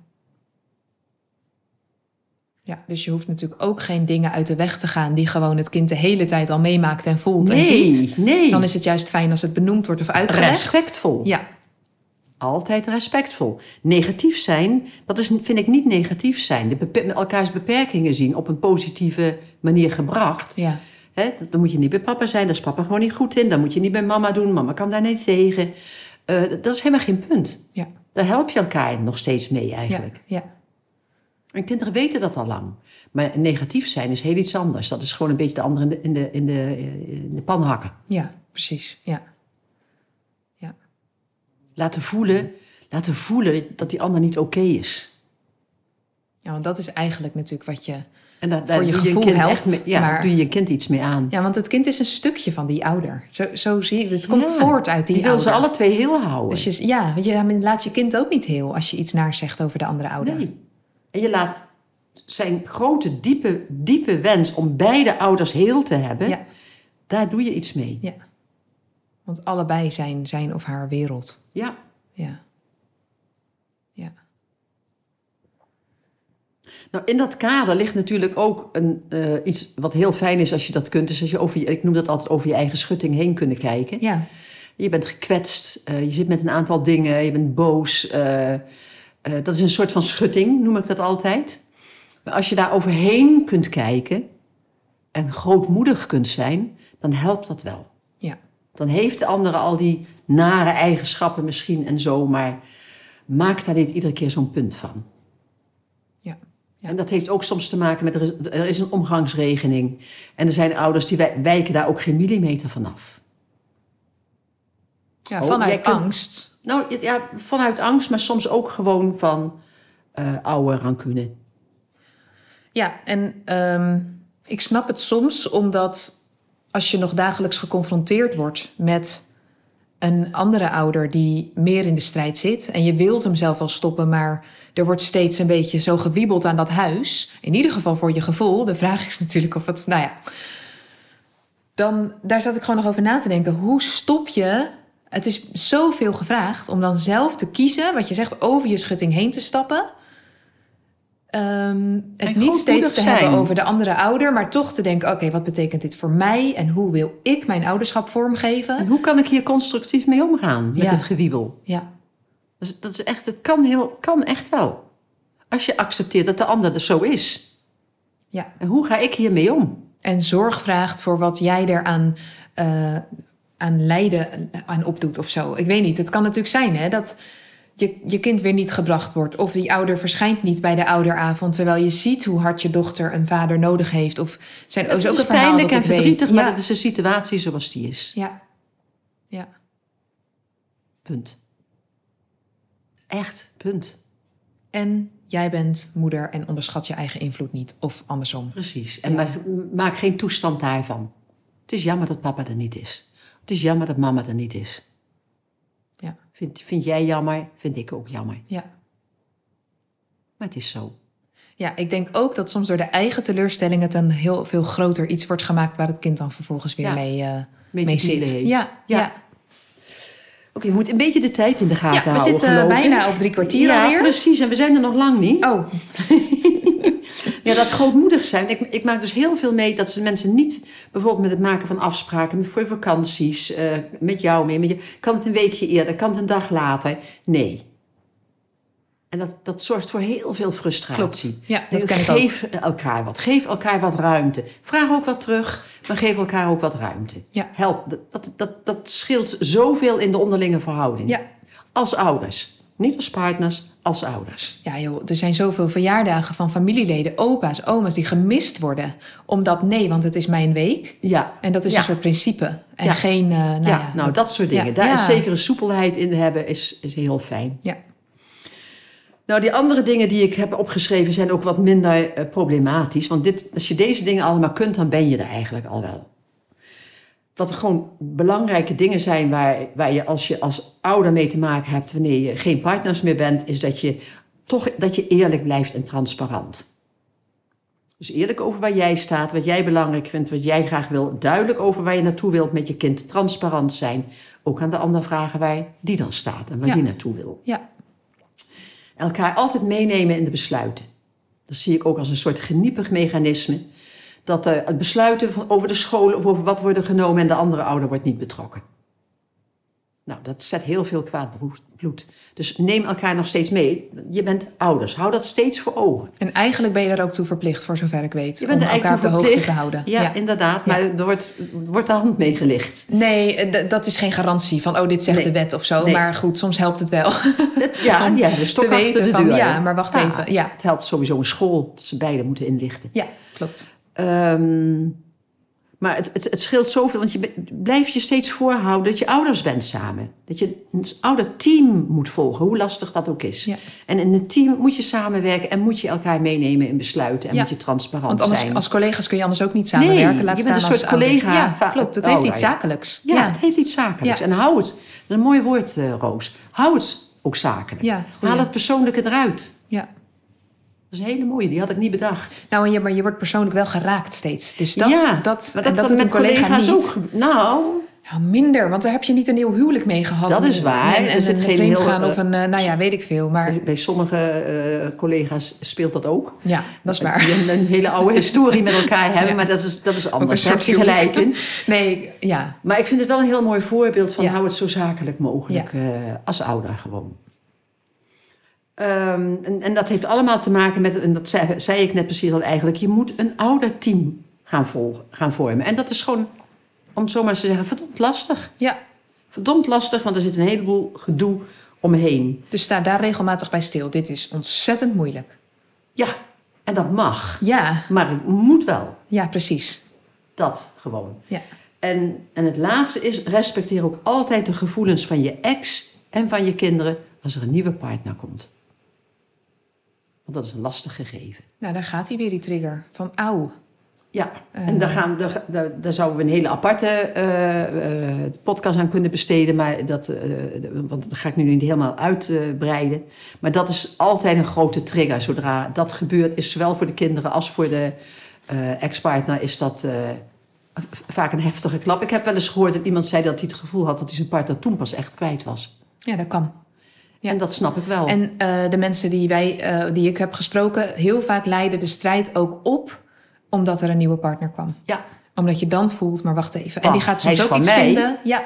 [SPEAKER 1] Ja, dus je hoeft natuurlijk ook geen dingen uit de weg te gaan die gewoon het kind de hele tijd al meemaakt en voelt en ziet.
[SPEAKER 2] Nee, nee.
[SPEAKER 1] Dan is het juist fijn als het benoemd wordt of uitgelegd.
[SPEAKER 2] respectvol.
[SPEAKER 1] Ja,
[SPEAKER 2] Altijd respectvol. Negatief zijn, dat is, vind ik niet negatief zijn. De met elkaars beperkingen zien op een positieve manier gebracht.
[SPEAKER 1] ja,
[SPEAKER 2] Hè? Dan moet je niet bij papa zijn, daar is papa gewoon niet goed in. Dan moet je niet bij mama doen, mama kan daar niet tegen. Eh, dat is helemaal geen punt.
[SPEAKER 1] ja,
[SPEAKER 2] Daar help je elkaar nog steeds mee
[SPEAKER 1] ja,
[SPEAKER 2] eigenlijk.
[SPEAKER 1] ja,
[SPEAKER 2] En kinderen weten dat al lang. Maar negatief zijn is heel iets anders. Dat is gewoon een beetje de andere in de, in de, in de, eh, in de pan hakken.
[SPEAKER 1] ja, precies. Ja, ja,
[SPEAKER 2] Laten voelen, laten voelen dat die ander niet oké is.
[SPEAKER 1] ja, want dat is eigenlijk natuurlijk wat je...
[SPEAKER 2] En daar,
[SPEAKER 1] Voor je gevoel
[SPEAKER 2] kind
[SPEAKER 1] helpt,
[SPEAKER 2] mee, ja,
[SPEAKER 1] maar-
[SPEAKER 2] doe je je kind iets mee aan.
[SPEAKER 1] Ja, want het kind is een stukje van die ouder. Zo, zo zie ik het. Komt
[SPEAKER 2] Ja,
[SPEAKER 1] voort uit die,
[SPEAKER 2] Die wil ze alle twee heel houden.
[SPEAKER 1] Dus je, ja, want je laat je kind ook niet heel als je iets naar zegt over de andere ouder.
[SPEAKER 2] Nee. En je laat zijn grote, diepe, diepe wens om beide ouders heel te hebben,
[SPEAKER 1] Ja.
[SPEAKER 2] daar doe je iets mee.
[SPEAKER 1] Ja. Want allebei zijn zijn of haar wereld.
[SPEAKER 2] Ja.
[SPEAKER 1] Ja. Ja.
[SPEAKER 2] Nou, in dat kader ligt natuurlijk ook een, eh, iets wat heel fijn is als je dat kunt. Dus als je over je, ik noem dat altijd over je eigen schutting heen kunnen kijken.
[SPEAKER 1] Ja.
[SPEAKER 2] Je bent gekwetst, eh, je zit met een aantal dingen, je bent boos. eh, eh, dat is een soort van schutting, noem ik dat altijd. Maar als je daar overheen kunt kijken en grootmoedig kunt zijn, dan helpt dat wel.
[SPEAKER 1] Ja.
[SPEAKER 2] Dan heeft de andere al die nare eigenschappen misschien en zo, maar maak daar niet iedere keer zo'n punt van.
[SPEAKER 1] Ja. Ja.
[SPEAKER 2] En dat heeft ook soms te maken met, er is, er is een omgangsregeling. En er zijn ouders die wij- wijken daar ook geen millimeter van af.
[SPEAKER 1] Ja
[SPEAKER 2] Oh,
[SPEAKER 1] vanuit
[SPEAKER 2] kunt-
[SPEAKER 1] angst.
[SPEAKER 2] Nou ja, vanuit angst, maar soms ook gewoon van eh, oude rancune.
[SPEAKER 1] Ja, en ehm, ik snap het soms omdat als je nog dagelijks geconfronteerd wordt met een andere ouder die meer in de strijd zit en je wilt hem zelf wel stoppen, maar er wordt steeds een beetje zo gewiebeld aan dat huis. In ieder geval voor je gevoel. De vraag is natuurlijk of het, nou ja. Dan, daar zat ik gewoon nog over na te denken. Hoe stop je? Het is zoveel gevraagd om dan zelf te kiezen, wat je zegt, over je schutting heen te stappen. Ehm, het niet steeds te
[SPEAKER 2] zijn.
[SPEAKER 1] hebben over de andere ouder, maar toch te denken: oké, wat betekent dit voor mij en hoe wil ik mijn ouderschap vormgeven?
[SPEAKER 2] En hoe kan ik hier constructief mee omgaan met
[SPEAKER 1] Ja.
[SPEAKER 2] het gewiebel?
[SPEAKER 1] Ja,
[SPEAKER 2] Dus dat is echt, het kan, heel, kan echt wel. Als je accepteert dat de ander er zo is.
[SPEAKER 1] ja.
[SPEAKER 2] En hoe ga ik hiermee om?
[SPEAKER 1] En zorg vraagt voor wat jij eraan eh, aan lijden aan opdoet of zo. Ik weet niet. Het kan natuurlijk zijn hè, dat je, je kind weer niet gebracht wordt. Of die ouder verschijnt niet bij de ouderavond. Terwijl je ziet hoe hard je dochter een vader nodig heeft. Of zijn is ook
[SPEAKER 2] is
[SPEAKER 1] een verhaal
[SPEAKER 2] pijnlijk
[SPEAKER 1] dat
[SPEAKER 2] en
[SPEAKER 1] weet.
[SPEAKER 2] verdrietig, maar
[SPEAKER 1] ja.
[SPEAKER 2] dat is een situatie zoals die is.
[SPEAKER 1] ja. ja.
[SPEAKER 2] Punt. Echt, punt.
[SPEAKER 1] En jij bent moeder en onderschat je eigen invloed niet. Of andersom.
[SPEAKER 2] Precies. En
[SPEAKER 1] Ja.
[SPEAKER 2] maak geen toestand daarvan. Het is jammer dat papa er niet is. Het is jammer dat mama er niet is.
[SPEAKER 1] Ja.
[SPEAKER 2] Vind, vind jij jammer, vind ik ook jammer.
[SPEAKER 1] Ja.
[SPEAKER 2] Maar het is zo.
[SPEAKER 1] Ja, ik denk ook dat soms door de eigen teleurstelling het een heel veel groter iets wordt gemaakt waar het kind dan vervolgens weer
[SPEAKER 2] Ja.
[SPEAKER 1] mee, eh,
[SPEAKER 2] Mee
[SPEAKER 1] zit.
[SPEAKER 2] heeft.
[SPEAKER 1] Ja, ja.
[SPEAKER 2] Ja. Oké, we moeten een beetje de tijd in de gaten
[SPEAKER 1] Ja, we
[SPEAKER 2] houden.
[SPEAKER 1] zitten bijna op drie kwartier
[SPEAKER 2] ja,
[SPEAKER 1] alweer.
[SPEAKER 2] precies. En we zijn er nog lang niet.
[SPEAKER 1] Oh,
[SPEAKER 2] Ja, dat grootmoedig zijn. Ik, ik maak dus heel veel mee dat ze mensen niet... bijvoorbeeld met het maken van afspraken voor vakanties... eh, met jou mee. Met je, kan het een weekje eerder? Kan het een dag later? Nee. En dat, dat zorgt voor heel veel frustratie.
[SPEAKER 1] Klopt. Ja, dat ik
[SPEAKER 2] geef elkaar wat. Geef elkaar wat ruimte. Vraag ook wat terug, maar geef elkaar ook wat ruimte.
[SPEAKER 1] Ja.
[SPEAKER 2] Help. Dat, dat, dat, dat scheelt zoveel in de onderlinge verhouding.
[SPEAKER 1] Ja.
[SPEAKER 2] Als ouders. Niet als partners, als ouders.
[SPEAKER 1] Ja joh, er zijn zoveel verjaardagen van familieleden, opa's, oma's die gemist worden. Omdat nee, want het is mijn week.
[SPEAKER 2] Ja.
[SPEAKER 1] En dat is
[SPEAKER 2] Ja.
[SPEAKER 1] een soort principe. En
[SPEAKER 2] Ja.
[SPEAKER 1] geen, eh, nou
[SPEAKER 2] ja,
[SPEAKER 1] ja,
[SPEAKER 2] nou dat soort dingen. Daar is zekere soepelheid in hebben, is, is heel fijn.
[SPEAKER 1] Ja.
[SPEAKER 2] Nou, die andere dingen die ik heb opgeschreven zijn ook wat minder eh, problematisch. Want dit, als je deze dingen allemaal kunt, dan ben je er eigenlijk al wel. Wat er gewoon belangrijke dingen zijn waar, waar je als je als ouder mee te maken hebt wanneer je geen partners meer bent, is dat je toch dat je eerlijk blijft en transparant. Dus eerlijk over waar jij staat, wat jij belangrijk vindt, wat jij graag wil. Duidelijk over waar je naartoe wilt met je kind. Transparant zijn. Ook aan de ander vragen waar die dan staat en waar
[SPEAKER 1] Ja.
[SPEAKER 2] die naartoe wil
[SPEAKER 1] ja.
[SPEAKER 2] elkaar altijd meenemen in de besluiten. Dat zie ik ook als een soort geniepig mechanisme. Dat eh, het besluiten van, over de school of over wat worden genomen en de andere ouder wordt niet betrokken. Nou, dat zet heel veel kwaad bloed-. Dus neem elkaar nog steeds mee. Je bent ouders. Hou dat steeds voor ogen.
[SPEAKER 1] En eigenlijk ben je er ook toe verplicht, voor zover ik weet.
[SPEAKER 2] Je bent
[SPEAKER 1] om
[SPEAKER 2] er
[SPEAKER 1] elkaar op de hoogte te houden.
[SPEAKER 2] Ja, inderdaad. Maar er wordt, wordt de hand mee gelicht.
[SPEAKER 1] Nee, eh, dat is geen garantie van, oh, dit zegt
[SPEAKER 2] Nee.
[SPEAKER 1] de wet of zo.
[SPEAKER 2] Nee.
[SPEAKER 1] Maar goed, soms helpt het wel.
[SPEAKER 2] Ja,
[SPEAKER 1] Om
[SPEAKER 2] ja stok
[SPEAKER 1] te weten
[SPEAKER 2] de
[SPEAKER 1] van,
[SPEAKER 2] deur.
[SPEAKER 1] ja, maar wacht even, ja.
[SPEAKER 2] Het helpt sowieso een school dat ze beide moeten inlichten.
[SPEAKER 1] ja, klopt.
[SPEAKER 2] Ehm, maar het, het, het scheelt zoveel, want je blijft je steeds voorhouden dat je ouders bent samen. Dat je een ouderteam moet volgen, hoe lastig dat ook is.
[SPEAKER 1] Ja.
[SPEAKER 2] En in een team moet je samenwerken en moet je elkaar meenemen in besluiten en
[SPEAKER 1] Ja.
[SPEAKER 2] moet je transparant
[SPEAKER 1] Want anders,
[SPEAKER 2] zijn.
[SPEAKER 1] als collega's kun je anders ook niet samenwerken.
[SPEAKER 2] Nee,
[SPEAKER 1] Laat
[SPEAKER 2] je bent een soort
[SPEAKER 1] ouder.
[SPEAKER 2] collega
[SPEAKER 1] Ja, klopt. Het heeft
[SPEAKER 2] ouder.
[SPEAKER 1] iets zakelijks.
[SPEAKER 2] Ja, het heeft iets zakelijks. En hou het, dat is een mooi woord, eh, Roos. Hou het ook zakelijk. Haal het persoonlijke eruit.
[SPEAKER 1] Ja.
[SPEAKER 2] Dat is een hele mooie, die had ik niet bedacht.
[SPEAKER 1] Nou, en je, maar je wordt persoonlijk wel geraakt steeds. Dus dat,
[SPEAKER 2] ja,
[SPEAKER 1] dat, en dat
[SPEAKER 2] kan
[SPEAKER 1] doet een
[SPEAKER 2] met
[SPEAKER 1] collega
[SPEAKER 2] collega's
[SPEAKER 1] niet.
[SPEAKER 2] ook. Nou,
[SPEAKER 1] Nou, minder, want daar heb je niet een heel huwelijk mee gehad.
[SPEAKER 2] Dat is waar.
[SPEAKER 1] En, en een vreemd gaan
[SPEAKER 2] eh,
[SPEAKER 1] of een, eh, nou ja, weet ik veel. Maar
[SPEAKER 2] bij sommige eh, collega's speelt dat ook.
[SPEAKER 1] ja, dat is waar.
[SPEAKER 2] Die een, een hele oude historie met elkaar hebben,
[SPEAKER 1] Ja.
[SPEAKER 2] maar dat is, dat is
[SPEAKER 1] een
[SPEAKER 2] anders. Daar heb je gelijk in.
[SPEAKER 1] Nee, ja.
[SPEAKER 2] Maar ik vind het wel een heel mooi voorbeeld van
[SPEAKER 1] Ja.
[SPEAKER 2] hou het zo zakelijk mogelijk eh, als ouder gewoon. Ehm, en, en dat heeft allemaal te maken met, en dat zei, zei ik net precies al eigenlijk, je moet een ouderteam gaan, vol, gaan vormen. En dat is gewoon, om het zo maar eens te zeggen, verdomd lastig.
[SPEAKER 1] Ja,
[SPEAKER 2] Verdomd lastig, want er zit een heleboel gedoe omheen.
[SPEAKER 1] dus sta daar regelmatig bij stil. Dit is ontzettend moeilijk.
[SPEAKER 2] Ja, en dat mag.
[SPEAKER 1] Ja,
[SPEAKER 2] Maar het moet wel.
[SPEAKER 1] ja, precies.
[SPEAKER 2] Dat gewoon.
[SPEAKER 1] Ja.
[SPEAKER 2] En, en het laatste is, respecteer ook altijd de gevoelens van je ex en van je kinderen als er een nieuwe partner komt. Want dat is een lastig gegeven.
[SPEAKER 1] Nou, daar gaat hij weer, die trigger. Van auw.
[SPEAKER 2] Ja,
[SPEAKER 1] Eh.
[SPEAKER 2] en daar, gaan, daar, daar, daar zouden we een hele aparte eh, eh, podcast aan kunnen besteden. Maar dat, eh, want dat ga ik nu niet helemaal uitbreiden. maar dat is altijd een grote trigger. Zodra dat gebeurt, is zowel voor de kinderen als voor de eh, ex-partner... is dat eh, vaak een heftige klap. Ik heb wel eens gehoord dat iemand zei dat hij het gevoel had... dat hij zijn partner toen pas echt kwijt was.
[SPEAKER 1] Ja, dat kan. Ja.
[SPEAKER 2] En dat snap ik wel.
[SPEAKER 1] En eh, de mensen die, wij, eh, die ik heb gesproken, heel vaak leiden de strijd ook op omdat er een nieuwe partner kwam.
[SPEAKER 2] ja,
[SPEAKER 1] Omdat je dan voelt, maar wacht even. en die gaat soms ook iets
[SPEAKER 2] mij.
[SPEAKER 1] vinden. Ja.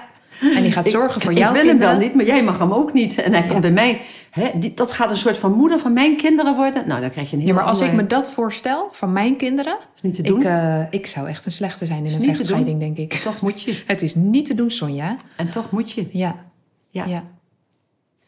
[SPEAKER 1] En die gaat zorgen voor
[SPEAKER 2] ik,
[SPEAKER 1] jou.
[SPEAKER 2] Ik wil hem wel niet, maar jij mag hem ook niet. En hij
[SPEAKER 1] Ja.
[SPEAKER 2] komt bij mij. Hè, die, dat gaat een soort van moeder van mijn kinderen worden. Nou, dan krijg je een heel
[SPEAKER 1] Ja, maar als ik me dat voorstel van mijn kinderen,
[SPEAKER 2] is niet te doen.
[SPEAKER 1] ik, eh, ik zou echt een slechte zijn in
[SPEAKER 2] Is
[SPEAKER 1] een vechtscheiding, denk ik.
[SPEAKER 2] Toch moet je.
[SPEAKER 1] Het is niet te doen, Sonja.
[SPEAKER 2] En toch moet je.
[SPEAKER 1] Ja.
[SPEAKER 2] Ja.
[SPEAKER 1] ja.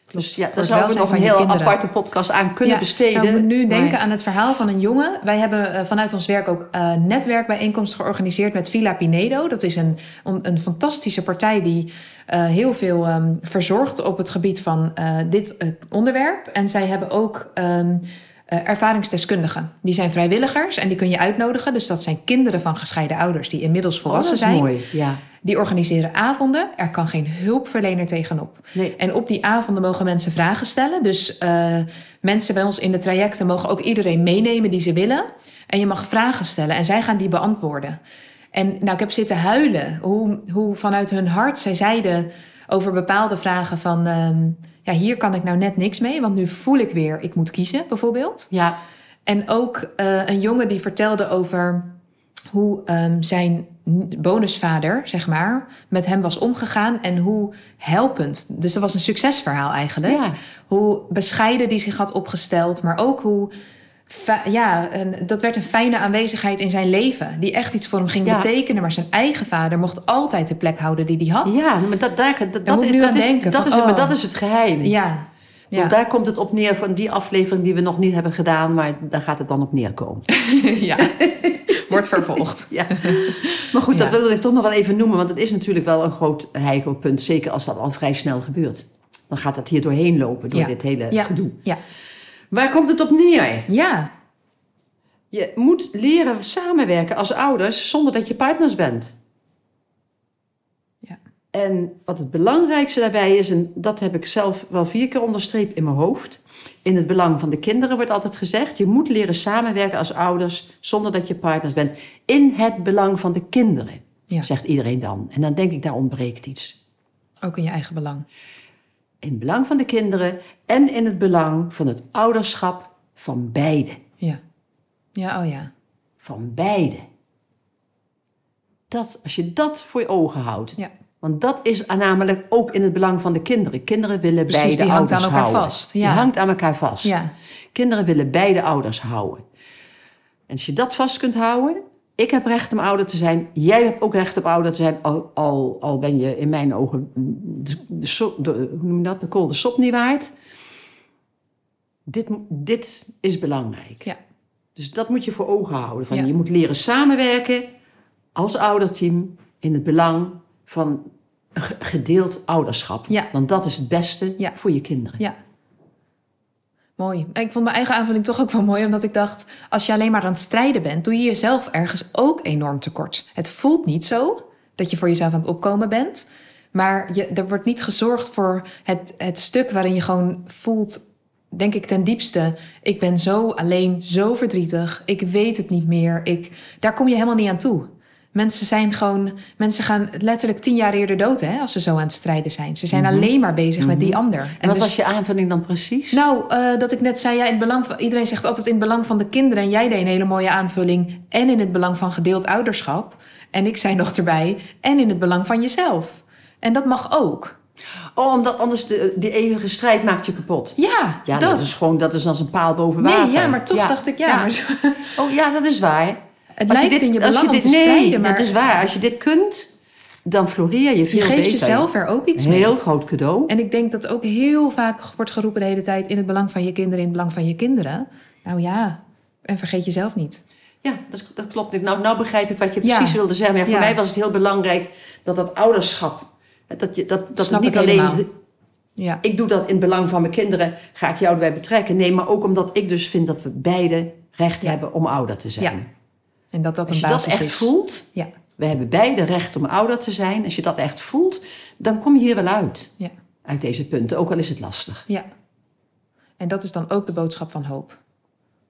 [SPEAKER 1] Klopt.
[SPEAKER 2] Dus ja, daar zouden we nog een heel aparte podcast aan kunnen
[SPEAKER 1] Ja,
[SPEAKER 2] besteden.
[SPEAKER 1] Nou, ik moet nu
[SPEAKER 2] Maar-
[SPEAKER 1] denken aan het verhaal van een jongen. Wij hebben eh, vanuit ons werk ook eh netwerkbijeenkomsten georganiseerd met Villa Pinedo. Dat is een, een, een fantastische partij die eh, heel veel ehm, verzorgt op het gebied van dit onderwerp. En zij hebben ook eh, ervaringsdeskundigen. Die zijn vrijwilligers en die kun je uitnodigen. Dus dat zijn kinderen van gescheiden ouders die inmiddels
[SPEAKER 2] Oh,
[SPEAKER 1] volwassen
[SPEAKER 2] dat is
[SPEAKER 1] zijn.
[SPEAKER 2] mooi. Ja.
[SPEAKER 1] Die organiseren avonden. Er kan geen hulpverlener tegenop.
[SPEAKER 2] Nee.
[SPEAKER 1] En op die avonden mogen mensen vragen stellen. Dus eh, mensen bij ons in de trajecten mogen ook iedereen meenemen die ze willen. En je mag vragen stellen en zij gaan die beantwoorden. En nou, ik heb zitten huilen hoe, hoe vanuit hun hart zij zeiden over bepaalde vragen van... ehm, ja, hier kan ik nou net niks mee, want nu voel ik weer, ik moet kiezen bijvoorbeeld.
[SPEAKER 2] Ja.
[SPEAKER 1] En ook eh, een jongen die vertelde over hoe ehm, zijn bonusvader, zeg maar, met hem was omgegaan en hoe helpend. Dus dat was een succesverhaal eigenlijk.
[SPEAKER 2] Ja.
[SPEAKER 1] Hoe bescheiden die zich had opgesteld, maar ook hoe. Ja, een, dat werd een fijne aanwezigheid in zijn leven. Die echt iets voor hem ging
[SPEAKER 2] Ja.
[SPEAKER 1] betekenen. Maar zijn eigen vader mocht altijd de plek houden die hij had.
[SPEAKER 2] Ja, maar dat, daar, dat, dat,
[SPEAKER 1] moet
[SPEAKER 2] is,
[SPEAKER 1] nu
[SPEAKER 2] dat, is,
[SPEAKER 1] denken
[SPEAKER 2] dat,
[SPEAKER 1] van,
[SPEAKER 2] is, het- maar
[SPEAKER 1] oh.
[SPEAKER 2] dat is het geheim.
[SPEAKER 1] Ja. Ja.
[SPEAKER 2] Want daar komt het op neer van die aflevering die we nog niet hebben gedaan, maar daar gaat het dan op neerkomen.
[SPEAKER 1] ja. Wordt vervolgd.
[SPEAKER 2] Ja. Maar goed, dat wilde ik toch nog wel even noemen, want het is natuurlijk wel een groot heikelpunt, zeker als dat al vrij snel gebeurt. Dan gaat dat hier doorheen lopen, door dit hele
[SPEAKER 1] Ja.
[SPEAKER 2] gedoe.
[SPEAKER 1] Ja.
[SPEAKER 2] Waar komt het op neer?
[SPEAKER 1] Ja.
[SPEAKER 2] Je moet leren samenwerken als ouders zonder dat je partners bent.
[SPEAKER 1] Ja.
[SPEAKER 2] En wat het belangrijkste daarbij is, en dat heb ik zelf wel vier keer onderstreept in mijn hoofd. In het belang van de kinderen wordt altijd gezegd: je moet leren samenwerken als ouders zonder dat je partners bent. In het belang van de kinderen,
[SPEAKER 1] Ja.
[SPEAKER 2] zegt iedereen dan. En dan denk ik, daar ontbreekt iets.
[SPEAKER 1] Ook in je eigen belang.
[SPEAKER 2] In het belang van de kinderen en in het belang van het ouderschap van beide.
[SPEAKER 1] Ja. Ja, oh ja.
[SPEAKER 2] Van beide. Dat, als je dat voor je ogen houdt.
[SPEAKER 1] Ja.
[SPEAKER 2] Want dat is namelijk ook in het belang van de kinderen. Kinderen willen
[SPEAKER 1] Precies,
[SPEAKER 2] beide
[SPEAKER 1] die hangt
[SPEAKER 2] ouders
[SPEAKER 1] aan elkaar
[SPEAKER 2] houden.
[SPEAKER 1] vast,
[SPEAKER 2] Die hangt aan elkaar vast.
[SPEAKER 1] Ja.
[SPEAKER 2] Kinderen willen beide ouders houden. En als je dat vast kunt houden... Ik heb recht om ouder te zijn. Jij hebt ook recht op ouder te zijn. Al, al, al ben je in mijn ogen de, de, de, hoe noem je dat? de kool de sop niet waard. Dit, dit is belangrijk.
[SPEAKER 1] Ja.
[SPEAKER 2] Dus dat moet je voor ogen houden. Van
[SPEAKER 1] Ja.
[SPEAKER 2] Je moet leren samenwerken als ouderteam in het belang van gedeeld ouderschap.
[SPEAKER 1] Ja.
[SPEAKER 2] Want dat is het beste
[SPEAKER 1] Ja.
[SPEAKER 2] voor je kinderen.
[SPEAKER 1] Ja. Mooi. En Ik vond mijn eigen aanvulling toch ook wel mooi, omdat ik dacht: als je alleen maar aan het strijden bent, doe je jezelf ergens ook enorm tekort. Het voelt niet zo dat je voor jezelf aan het opkomen bent, maar je, er wordt niet gezorgd voor het, het stuk waarin je gewoon voelt, denk ik ten diepste: ik ben zo alleen, zo verdrietig, ik weet het niet meer. Ik, daar kom je helemaal niet aan toe. Mensen zijn gewoon, mensen gaan letterlijk tien jaar eerder dood hè, als ze zo aan het strijden zijn. Ze zijn alleen maar bezig met die ander.
[SPEAKER 2] Mhm. En wat
[SPEAKER 1] dus-
[SPEAKER 2] was je aanvulling dan precies?
[SPEAKER 1] nou, eh, dat ik net zei, ja, in het belang van, iedereen zegt altijd in het belang van de kinderen. En jij deed een hele mooie aanvulling. En in het belang van gedeeld ouderschap. En ik zei nog erbij, en in het belang van jezelf. En dat mag ook.
[SPEAKER 2] Oh, omdat anders de, die eeuwige strijd maakt je kapot.
[SPEAKER 1] Ja,
[SPEAKER 2] Ja,
[SPEAKER 1] dat.
[SPEAKER 2] dat is gewoon, dat is als een paal boven water.
[SPEAKER 1] nee, ja, maar toch dacht ik, ja. maar
[SPEAKER 2] Oh ja, dat is waar.
[SPEAKER 1] Het
[SPEAKER 2] Als je
[SPEAKER 1] lijkt in je belang om
[SPEAKER 2] dit,
[SPEAKER 1] te
[SPEAKER 2] nee,
[SPEAKER 1] strijden, maar
[SPEAKER 2] dat is waar. Als je dit kunt, dan floreer je veel
[SPEAKER 1] je geeft
[SPEAKER 2] beter.
[SPEAKER 1] jezelf er ook iets
[SPEAKER 2] Een
[SPEAKER 1] mee.
[SPEAKER 2] heel groot cadeau.
[SPEAKER 1] En ik denk dat ook heel vaak wordt geroepen de hele tijd... in het belang van je kinderen, in het belang van je kinderen. Nou ja, en vergeet jezelf niet.
[SPEAKER 2] Ja, dat, is- dat klopt. Nou, nou begrijp ik wat je
[SPEAKER 1] Ja.
[SPEAKER 2] precies wilde zeggen. Maar ja, voor
[SPEAKER 1] Ja.
[SPEAKER 2] mij was het heel belangrijk dat dat ouderschap... Dat, je, dat, dat niet alleen...
[SPEAKER 1] Ja,
[SPEAKER 2] Ik doe dat in het belang van mijn kinderen. Ga ik jou erbij betrekken? Nee, maar ook omdat ik dus vind dat we beide recht hebben om ouder te zijn.
[SPEAKER 1] En dat dat
[SPEAKER 2] Als
[SPEAKER 1] een
[SPEAKER 2] je dat
[SPEAKER 1] basis
[SPEAKER 2] echt
[SPEAKER 1] is.
[SPEAKER 2] voelt...
[SPEAKER 1] Ja,
[SPEAKER 2] We hebben beide recht om ouder te zijn. Als je dat echt voelt, dan kom je hier wel uit.
[SPEAKER 1] ja,
[SPEAKER 2] Uit deze punten, ook al is het lastig.
[SPEAKER 1] ja. En dat is dan ook de boodschap van hoop.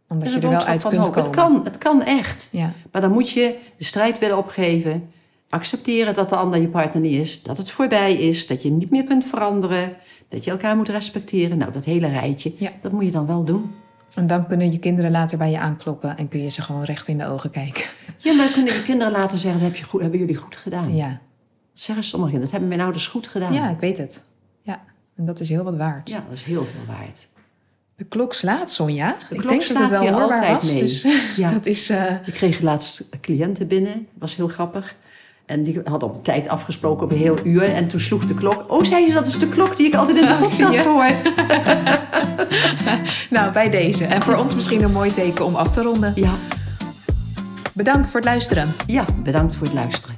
[SPEAKER 1] Omdat je
[SPEAKER 2] is
[SPEAKER 1] er wel uit kunt
[SPEAKER 2] hoop.
[SPEAKER 1] komen.
[SPEAKER 2] Het kan, het kan echt.
[SPEAKER 1] Ja,
[SPEAKER 2] Maar dan moet je de strijd willen opgeven. Accepteren dat de ander je partner niet is. Dat het voorbij is. Dat je niet meer kunt veranderen. Dat je elkaar moet respecteren. Nou, dat hele rijtje.
[SPEAKER 1] Ja.
[SPEAKER 2] Dat moet je dan wel doen.
[SPEAKER 1] En dan kunnen je kinderen later bij je aankloppen... en kun je ze gewoon recht in de ogen kijken.
[SPEAKER 2] Ja, maar kunnen je kinderen later zeggen... Dat heb je goed, hebben jullie goed gedaan.
[SPEAKER 1] Ja,
[SPEAKER 2] Dat zeggen sommige kinderen. Dat hebben mijn ouders goed gedaan.
[SPEAKER 1] ja ik weet het. Ja, en dat is heel wat waard.
[SPEAKER 2] Ja, dat is heel veel waard.
[SPEAKER 1] De klok slaat, Sonja.
[SPEAKER 2] De
[SPEAKER 1] ik
[SPEAKER 2] klok
[SPEAKER 1] denk dat het wel
[SPEAKER 2] altijd
[SPEAKER 1] was.
[SPEAKER 2] mee.
[SPEAKER 1] Dus
[SPEAKER 2] Ja.
[SPEAKER 1] dat is... eh,
[SPEAKER 2] Ik kreeg laatst cliënten binnen, was heel grappig. En die hadden op tijd afgesproken op een heel uur. En toen sloeg de klok. Oh, zei ze, dat is de klok die ik altijd in de
[SPEAKER 1] Oh,
[SPEAKER 2] podcast hoor.
[SPEAKER 1] nou, bij deze. En voor ons misschien een mooi teken om af te ronden.
[SPEAKER 2] Ja,
[SPEAKER 1] Bedankt voor het luisteren.
[SPEAKER 2] ja, bedankt voor het luisteren.